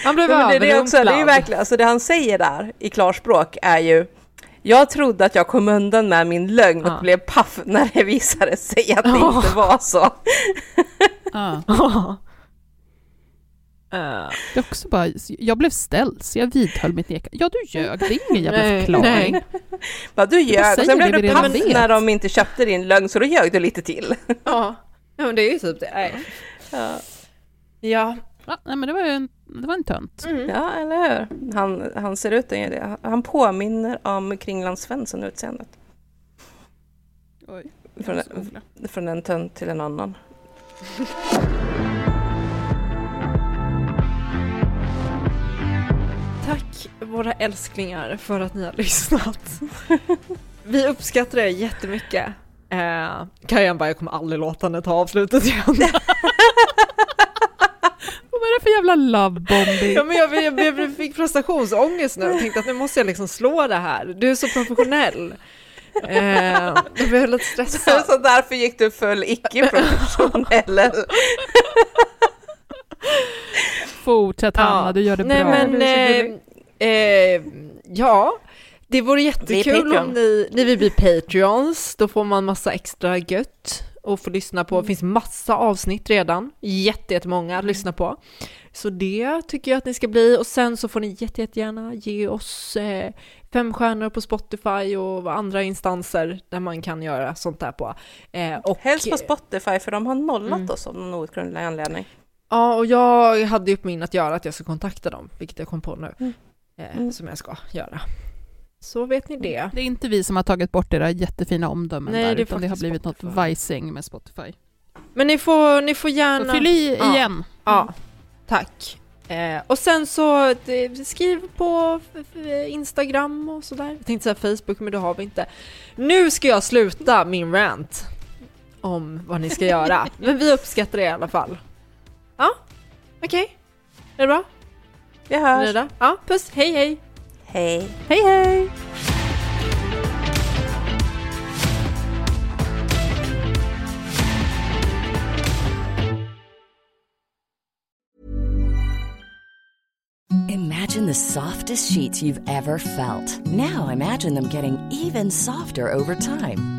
han blev Ja, det, det, också, det är verkligen, alltså det han säger där i klarspråk är ju jag trodde att jag kom undan med min lögn och Ja. blev paff när det visade sig att det Ja. inte var så. Eh, Det är också bara, jag blev ställd så jag vidhöll mitt nekande. Ja, du ljög. Det är ingen jävla förklaring. Bara, du ljög och sen blev du paff när de inte köpte din lögn så då ljög du lite till. ja. ja, men det är ju typ det. Nej. Ja, Ja. Ja, nej, men det var ju en, det var en tönt. ja eller hur? Han, han ser ut att göra det. Han påminner om Kringland Svensson utseendet. Oj, Från, från en tönt till en annan. Tack våra älsklingar för att ni har lyssnat. Vi uppskattar det jättemycket. Eh, Kajan bara, jag kommer aldrig låta henne ta avslutet igen. Vad är det för jävla love bombing? Ja, men jag, jag, jag fick prestationsångest nu och tänkte att nu måste jag liksom slå det här. Du är så professionell. Eh, jag blev lite stressad. Så därför gick du full icke-professionell. Fortsätt Hanna, du gör det Nej, bra. men eh, eh, ja, Det vore jättekul om ni, ni vill bli Patreons, då får man massa extra gött och få lyssna på. Det finns massa avsnitt redan, jätte, jättemånga att lyssna på. Så det tycker jag att ni ska bli och sen så får ni jätte, jättegärna ge oss eh, fem stjärnor på Spotify och andra instanser där man kan göra sånt där på. Eh, och, Helst på Spotify för de har nollat Mm. oss av någon outgrundlig anledning. Ja, och jag hade ju på min att göra att jag ska kontakta dem, vilket jag kom på nu, Mm. eh, Mm. som jag ska göra. Så vet ni det. Det är inte vi som har tagit bort era jättefina omdömen Nej, där, det utan det har blivit något Spotify. vajsing med Spotify. Men ni får, ni får gärna... Så fyll i Ja. igen. Ja, tack. Eh, och sen så skriv på Instagram och sådär. Jag tänkte säga Facebook, men det har vi inte. Nu ska jag sluta min rant om vad ni ska göra. men vi uppskattar det i alla fall. Ja, okej. Är det er bra? Vi er hörs. ni? Er ja, puss. Hej, hej. Hej. Hej hej! Imagine the softest sheets you've ever felt. Now imagine them getting even softer over time.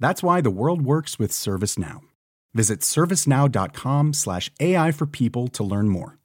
That's why the world works with ServiceNow. Visit servicenow.com slash AI for people to learn more.